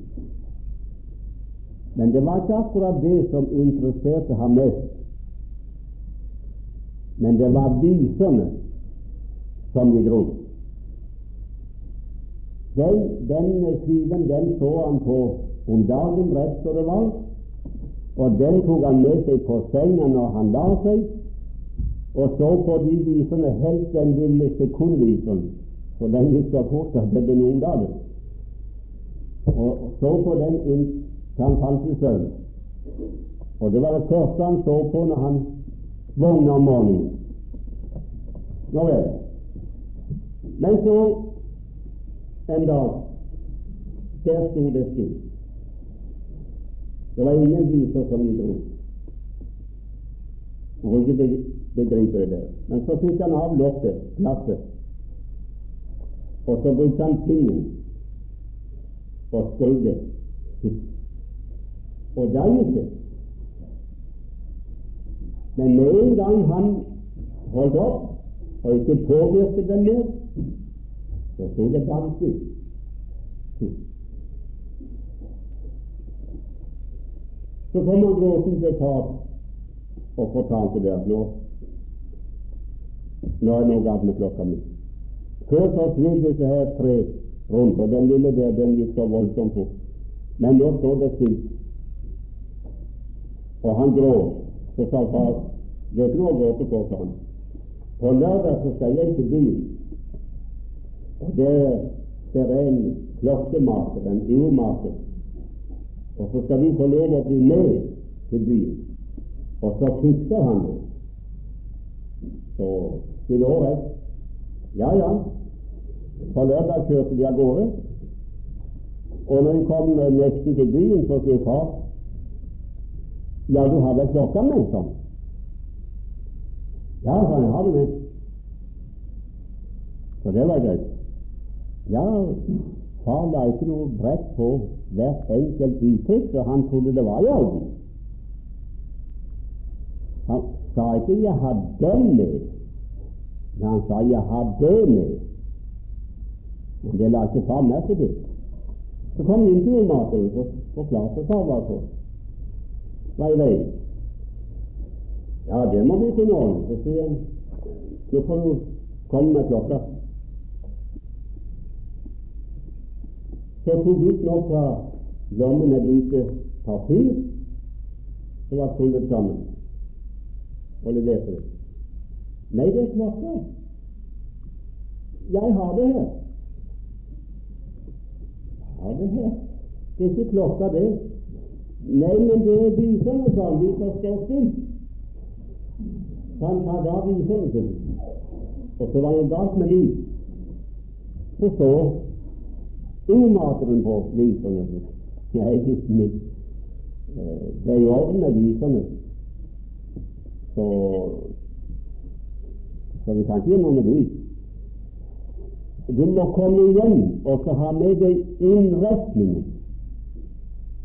Men det var ikke akkurat det som interesserte ham mest. Men det var visene som gikk dro. Den, den kniven den så han på om dagen rett som det var, og den tok han med seg på senga når han la seg, og så på de viserne, helt den lille sekundviseren, for den gikk så fort at det ble noen dager og så på den inntil han falt i søvn. Og det var det første han så på når han våkna om morgenen. Nå vel. Men så en dag der sto det stille. Det var ingen viser som vi dro. Man kan ikke begripe det. Men så fikk han av lokket, glasset, og så brukte han pinnen og skrev det. Og da gikk det. Men med en gang han holdt opp og ikke påvirket den mer, så sto det ganske Så kommer han gråten til Tap og fortalte det at nå nå det noe galt med klokka mi. Før så svir disse her tre rundt, og den lille der, den gikk så voldsomt fort. Men nå står det stilt. Og han gråt. Så sa far, det er ikke noe å gråte på, sa han. På lørdag så skal jeg til byen. Og der, ser er en klokkemaker, en urmaker. Og så skal vi få lov å bli med til byen. Og så fikser han det. Så til året. Ja, ja, på lørdag kjørte de av gårde. Og når de kom nesten til byen, så sier far Ja, du har vel klokka mi, sånn? Ja, sa jeg har det med. Så det var greit. Ja, far la ikke noe brett på hvert enkelt uttrykk, så han trodde det var i orden. Han sa ikke 'jeg har den med', men han sa 'jeg har det med'. Men det la ikke far merke til. Så kom intervjumakeren og forklarte hva så var i veien. Ja, det må vi kunne ordne. Så sier han nå får du komme med klokka. Så tok gutten opp fra lommen et lite papir som var krullet sammen, og leverte det. Nei, det er klokka. Jeg har det her. Jeg har det her. Det er ikke klokka, det. Nei, men det er viserne, sa han. vi som stilt. Så han tar da viseren sin. Og så var det galt med liv. Så så urmakeren på viserne. Jeg er litt mitt. det er i orden med viserne. Så, så vi kan ikke gjøre noe med det. Du må komme igjen og så ha med deg innretningen,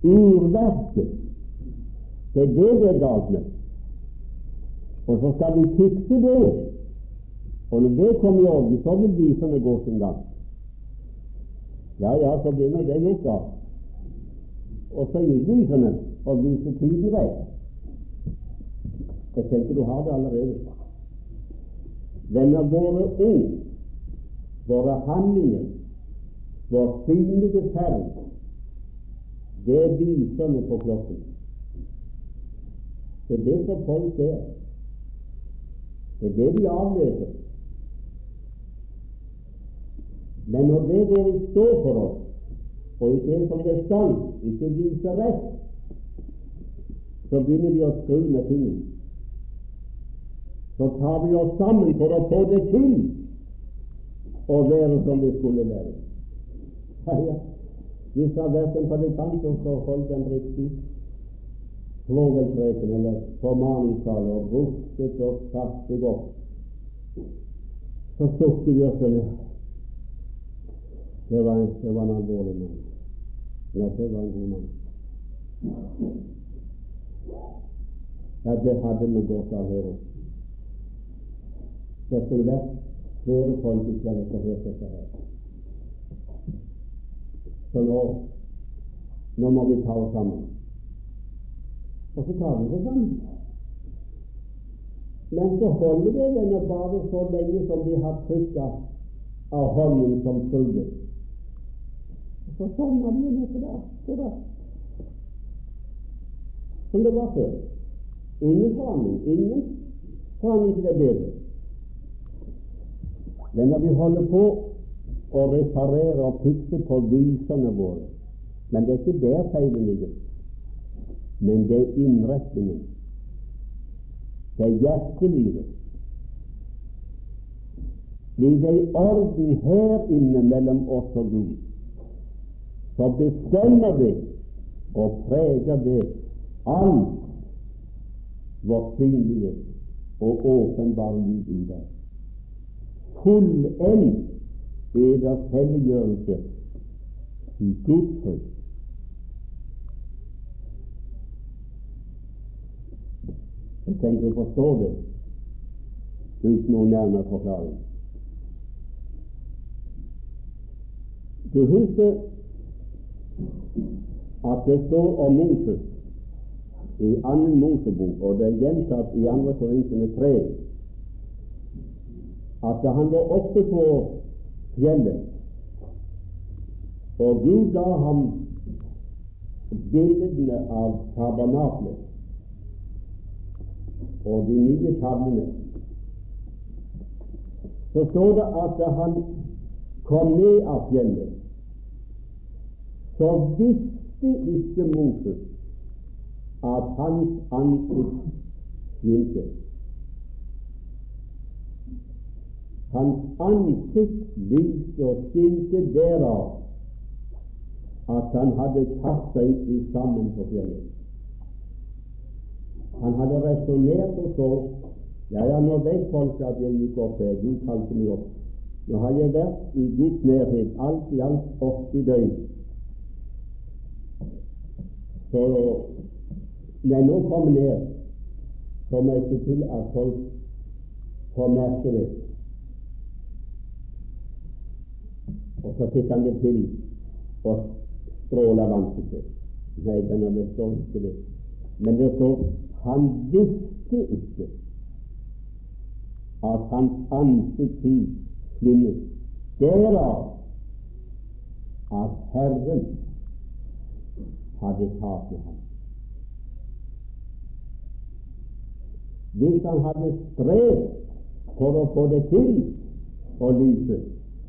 urverket. Det er det det er galt med. Og så skal vi fikse det. Og når det kommer i orden, så vil viserne gå sin gang. Ja, ja, så begynner det gjort da. Og så gir visene og viser tiden rett. Jeg tenker du har det allerede. Venner, våre ord, våre handlinger, vår synlige ferd, det er viserne på klokken. Det er det som folk ser. Det er det de avleser. Men når det går i stå for oss, og ikke er som det skal, ikke viser rett, så begynner vi å skru med tingene. Så tar vi oss sammen for å få det til å være som det skulle være. Ja, ja. Hvis det har vært en predikant som skal holde en riktig svovelpreken eller formaningstale og rustet og seg opp, så sukker vi oss ned. Det var, en, det var en alvorlig mann. Nei, det var en god mann. Ja, det hadde vi godt av å høre. Det skulle vært flere folk i kveld som hørte dette her. Så nå, nå må vi ta oss sammen. Og så tar vi det sammen. Men så holder det denne bare så lenge som de har trykka av hånden som skrudde. Så sovner de neste dag. Så Som det var før. Ingen forandring. Ingen forandring til det bedre. Men når vi holder på å reparere og fikse på visene våre Men det er ikke der feilen ligger, men det er innretningen. Det er hjertelivet. Blir det i orden her inne mellom oss og Gud, så bestemmer det og preger det alt vårt synlige og åpenbare liv i dag fullendt eders helliggjørelse i Guds frykt. Jeg tenker å forstå det uten noen nærmere forklaring. Du husker at det står om Moses i annen Mosebok, og det er gjentatt i andre Korintene 3, at da han var oppe på fjellet, og Gud ga ham bildene av tabernaklet. Og de nye tavlene, så står det at da han kom ned av fjellet, så visste ikke Moses at hans ansikt skinte. Hans ansikt lyste og skinte derav at han hadde tatt seg i sammen på fjellet. Han hadde resonnert og så ja, ja, nå vet folk at jeg gikk opp her. Gud kalte meg opp. Nå har jeg vært i ditt nærhet alt i alt 80 døgn. Så når jeg nå kommer ned, så må jeg se til at folk får merke det. Og så fikk han det til og stråla ansiktet. Nei, den hadde stått ikke det. Men det står Han visste ikke at hans ansiktstid svinnet. Derav at Herren hadde tatt med ham. Hvis han hadde strevd for å få det til å lyse,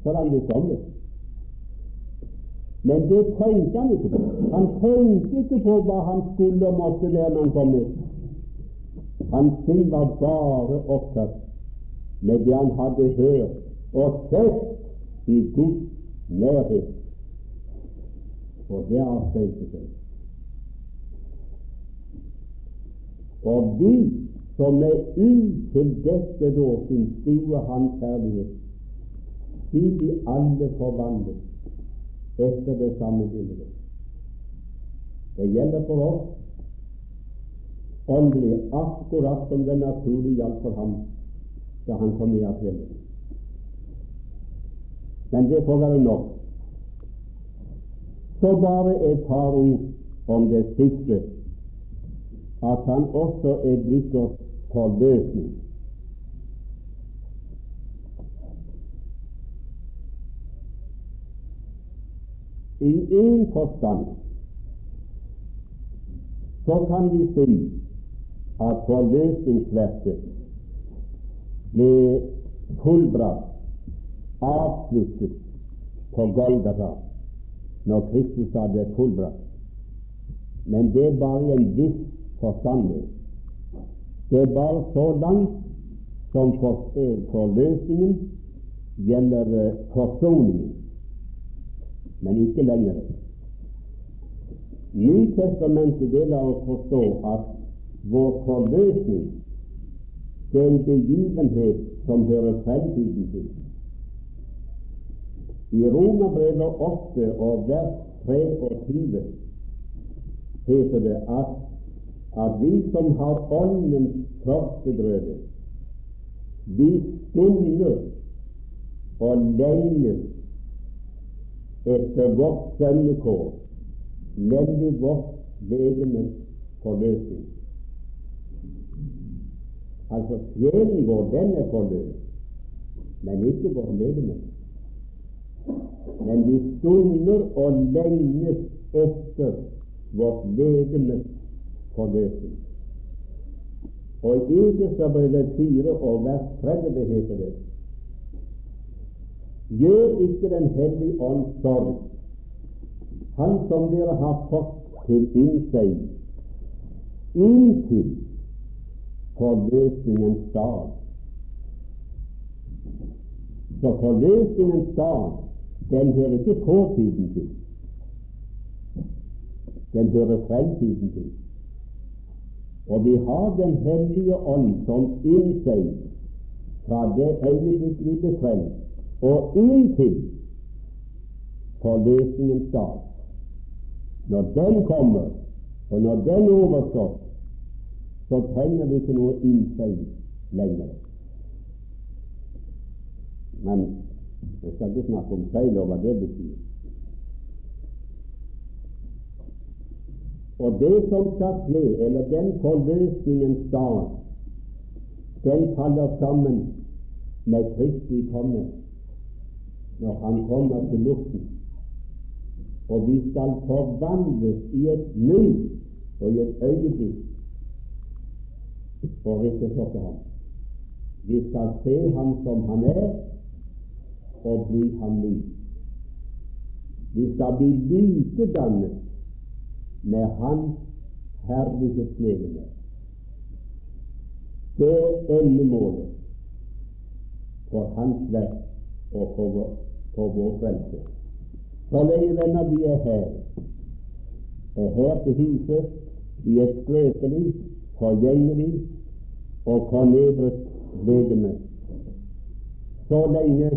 så hadde han blitt om det. Men det tenkte han ikke på. Han tenkte ikke på hva han skulle og måtte være når han kom ut. Han sinn var bare opptatt med det han hadde hørt og sett i Guds nærhet. Og det avstøyte seg. Og vi som er utildekket årsin skriver Hans herlighet, de blir alle forvandlet etter det samme bildet. Det gjelder for oss åndelig, akkurat som det naturlig gjaldt for ham da han kom i april. Men det får være nok. Så bare et par ord om det siste, at han også er blitt oss forløsning. I én forstand så kan vi si at forløsningsverket ble fullbrakt, avsluttet, på Golgata når Kristus hadde fullbrakt. Men det er bare i en viss forstand. Det er bare så langt som forløsningen gjelder eh, forsoningen men ikke lenger. Nytestamentet det lar oss forstå at vår forløsning det er en begivenhet som hører fremtiden til. I Romerbrevet 8 og vers 23 heter det at, at vi som har Åndens førstegrøde, vi stunder og lengter etter vårt sønnekår, nemlig vårt legemes forløsning. Altså sjelen vår, den er forløst, men ikke vårt legeme. Men vi stunder og lengtes etter vårt legemes forløsning. Og i Efeserbrevet 4 og vers 30 heter det Gjør ikke Den hellige ånd sorg, Han som dere har fått til innseg inntil forløsningens dag. Så forløsningens dag, den hører ikke fortiden til. Den hører fremtiden til. Og vi har Den hellige ånd som innseg fra det øyeblikk vi ble frelst og inntil forløsningens dag. Når den kommer, og når den er så trenger vi ikke noe innseiv lenger. Men jeg skal ikke snakke om feil og hva det betyr. Og det som skal skje, eller den forløsningens dag, den faller sammen med Kristi komme når han kommer til luften. Og vi skal forvandles i et nu og i et øyeblikk for ikke å ham. Vi skal se ham som han er, og bli ham lik. Vi skal bli likedannet med hans herlighetslegeme. Det er endemålet for hans verk og for vår for vår frelse. Lenge venner vi er her, er her til huset i et skrøpelig, forgjengelig og fornedret legeme, så lenge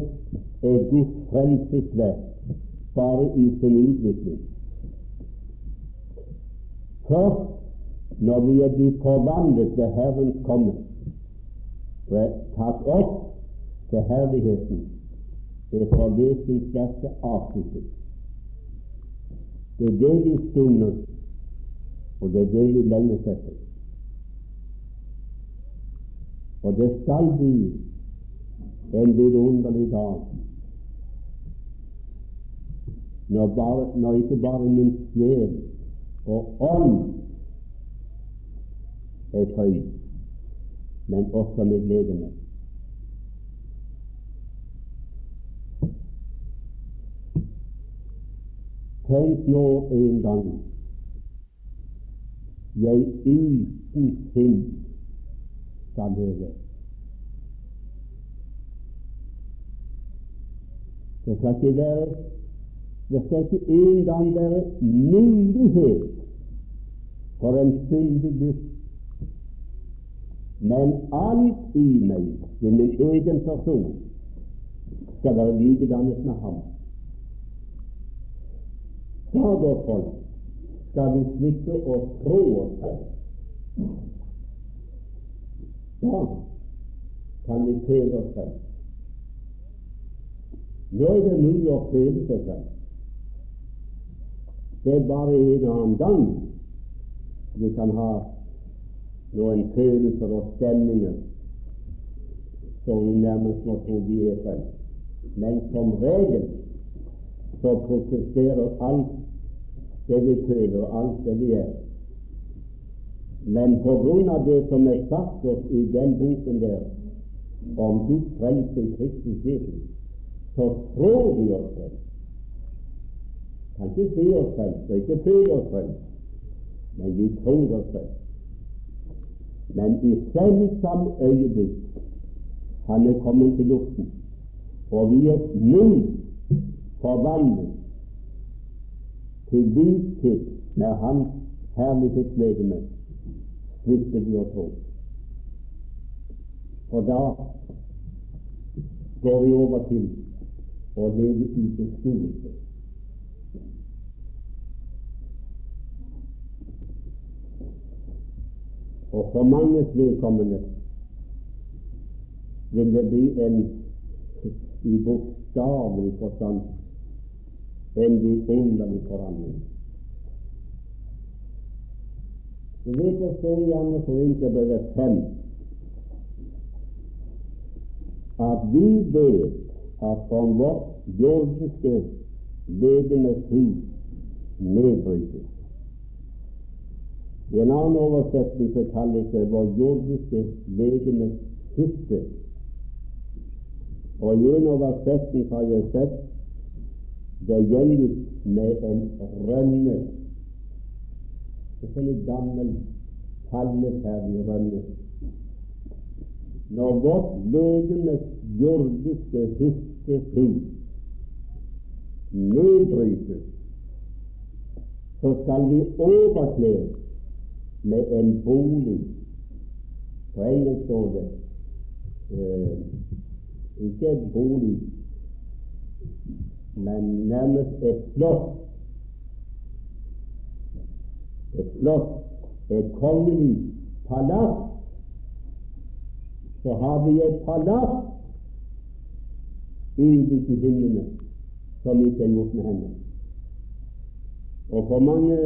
er Guds frelsesverk bare i sin utvikling. Først når vi er blitt forvandlet til Herrens komme og er tatt opp til herligheten, er forløsningsverket avsluttet. Det er det vi stunder, og det er det vi lengtes etter. Og det skal bli en vidunderlig dag når, bare, når ikke bare min sjel og ånd er fri, men også mitt legeme. Tenk nå en gang jeg uten synd skal leve. Det skal ikke være det skal ikke engang være mulighet for en syndig gutt. Men alt i meg, i min egen person, skal være likedannet med ham. Da da, folk, skal vi slippe å tro oss selv. Da kan vi føle oss selv. Nå er det mulig å føle seg selv. Det er bare en annen gang vi kan ha noen følelser og stemninger som vi nærmest må tro vi er selv. Men som regel så protesterer alt det vi føler, alt det vi er. Men av det som er sagt oss i den boken der om Guds frelse i Kristus Jesus, så tror vi oss selv. Kan ikke se oss selv, og ikke føle oss selv, men vi tror oss selv. Men i selvsamme øyeblikk han er kommet til luften, og vi er nå forvandlet til likhet med Hans herlighetslegeme, svikter vi å tro. Og da går vi over til å leve i beskuelse. Og for manges vedkommende vil det bli en i bokstavelig forstand en vidunderlig forandring. Vi vet det står i Anne Korinterbrevet 5 at vi vet at om vårt jordiske legeme hus nedbrytes. I en annen oversetning så kalles det vår jordiske legemes hytte. Og i en oversetning har jeg sett det gjelder med en rønne. En sånn gammel, falleferdig rønne. Når vårt legemes jordiske hyttehus nedbrytes, så skal vi overkle med en bolig. På engelsk står det uh, ikke en bolig, men nærmest et slott. Et slott, et kongelig palass. Så har vi et palass innbygd i himlene som ikke er gjort med hender. Og for mange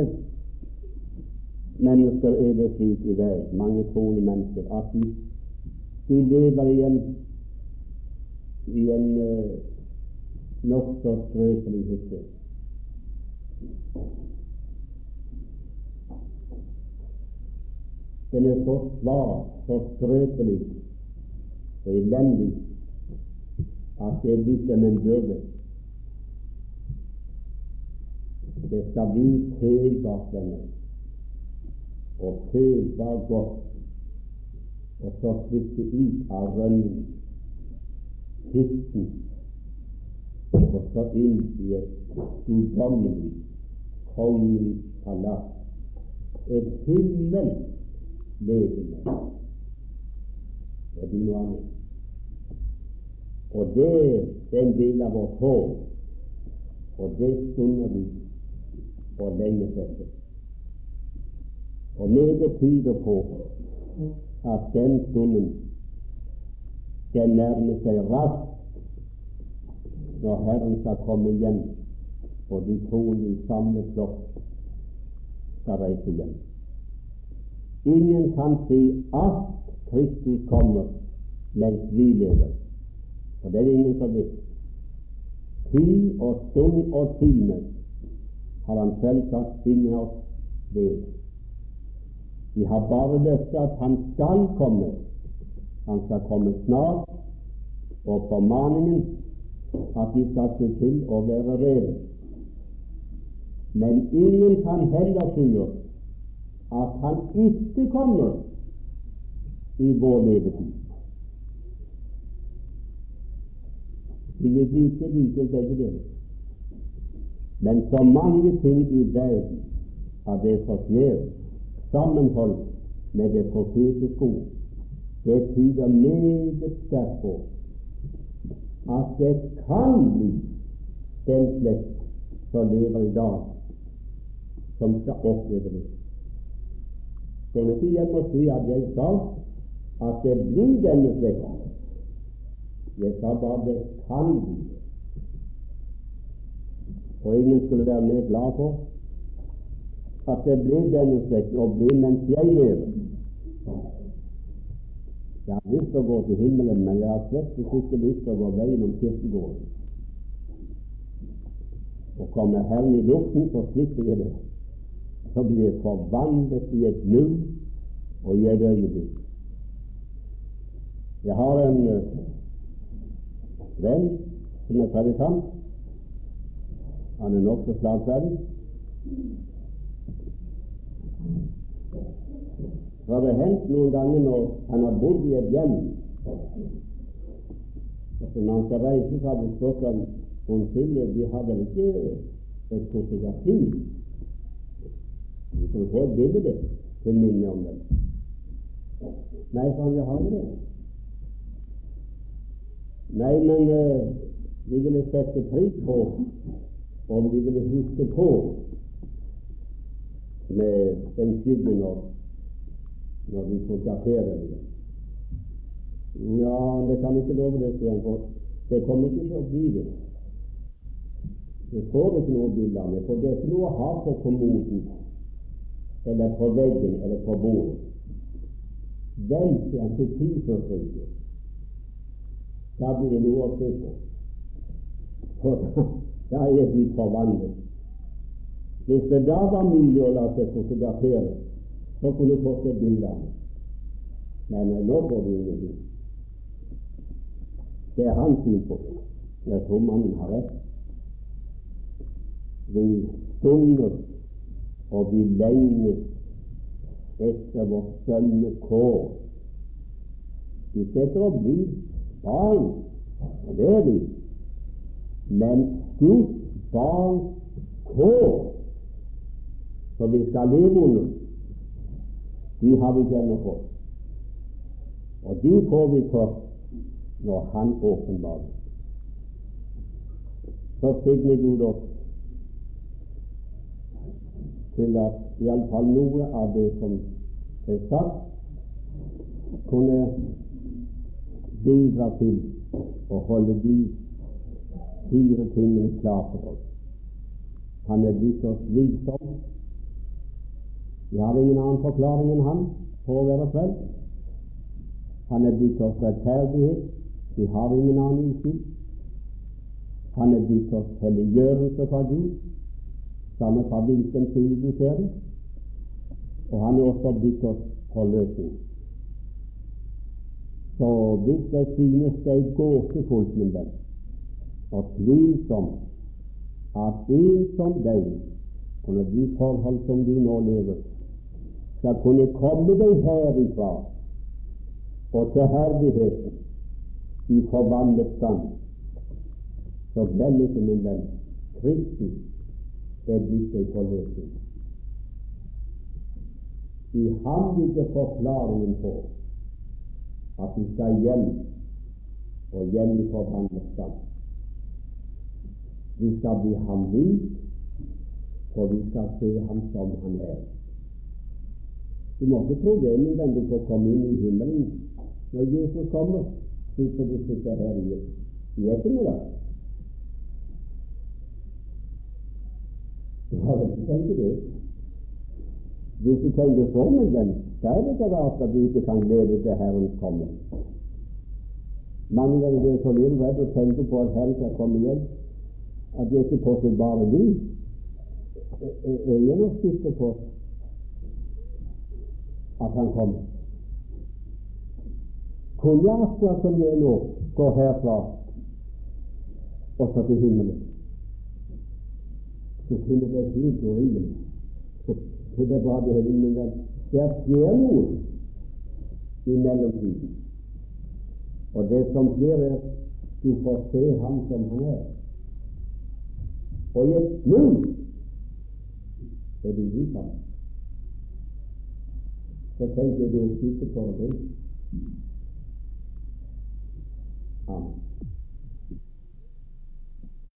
mennesker er det slik i verden, mange troende mennesker, at de, de lever i en, i en uh, nokså skrøpelig hytte. Den er så svak, så skrøpelig og elendig at det er blitt som en byrde. Det skal bli kø bak denne og føl var godt, og så flytte ut av rønnen, hytten, og så inn i et guddommelig, kongelig palass, et himmellegeme. Det blir noe annet. Og det er en del av vårt håp, og det stunder vi og lenge etter. Og meget tyder på at den stunden skal nærme seg raskt når Herren skal komme igjen, og de troende i samme flokk skal reise igjen. Ingen kan si at Kristi kommer mens vi lever. For det er ingen som vet. Tid og stund og time har han selvsagt ingen av oss ved. Vi har bare løftet at han skal komme. Han skal komme snart, og formaningen at vi skal se til å være rede. Men ingen kan heller si at han ikke kommer i vår levetid. Vi er like like begge deler. Men så mange ting i verden av det som skjer, sammenholdt med det profetiske ord, det tyder meget sterkt på at det kan bli den slekt som lever i dag, som skal oppleve det. Så ikke må si at jeg sa at det blir denne slekt Jeg sa bare det kan bli. Og ingen skulle være mer glad for at det blir denne slekt, og blir mens jeg lever. Jeg har lyst til å gå til himmelen, men jeg har slett ikke lyst til å gå veien om kirkegården. Og kommer Herren i luften, så slipper jeg det. Så blir jeg forvandlet i et nu og i et øyeblikk. Jeg har en uh, venn som er predikant. Han er nokså slagferdig. Så har det hendt noen ganger når han har bodd i et hjem Så Når han skal reise, så har det stått om Unnskyld, vi har vel ikke et fotografi? Vi kan få et bilde til minne om det. Nei, sa han, vil har det. Nei, men uh, vi ville sette pris på om vi ville huske på med den skyggen og når vi fotograferer det. Ja, det kan ikke love det, sier for det kommer ikke til å bli det. Jeg får ikke noe bilde av det, for det er ikke noe å ha på kommoden eller på veggen eller på bordet. Vent til han tidsforfrihet. Da blir det noe å se på. For da er vi forvandlet. Hvis det da var mulig å la seg fotografere, så kunne du fått et bilde av ham. Men nå får du ingenting. Det er hans syn på det. Jeg tror mannen har rett. Vi stunger og vi lengtes etter vårt sønnekår. Vi setter å bli barn, og det er vi, men Guds barns kår, som vi skal leve under de har vi gjennom oss. Og de får vi først når Han åpenbarer. Så signer Gud oss til at iallfall noe av det som er sagt, kunne bidra til å holde de fire tingene klare for oss. Han er gitt oss visdom vi har ingen annen forklaring enn han på å være frelst. Han er blitt oss rettferdighet. Vi har ingen annen uskyld. Han er blitt oss helliggjørelse fra Gud, samme fra hvilken tid du ser det. Og han er også blitt oss forløsning. Så hvis det synes det er gåtefullt, min venn, og tvilsomt at en som deg, under de forhold som du nå lever, skal kunne komme deg herifra og til herligheten i forvandlet stand, så ikke, min venn, Kristus er blitt deg forløsning. I ham ligger forklaringen på at vi skal hjem, og hjem i forvandlet stand. Vi skal bli ham lik, for vi skal se ham som han er. Du må ikke tro det, er nødvendig du får komme inn i himmelen når Jesus kommer, slik som du sitter her i, i ettermiddag. Du har ikke tenkt det? Hvis du tenker sånn, min den, så er det ikke rart at du ikke kan glede til Herrens komme. Mange ganger blir jeg så litt redd og tenker på at Herren skal komme hjem, at jeg ikke påstår bare vi. Er sikker på at han kom. Kunne jeg akkurat som jeg nå gå herfra og så til himmelen, så kunne det helt urimelig. Så det er bra det er ingen venn. Der skjer noe i mellomtiden. Og det som skjer, er du får se ham som han er. Og i et nu er du lik ham. Så tenker jeg du er sikker på det. Amen.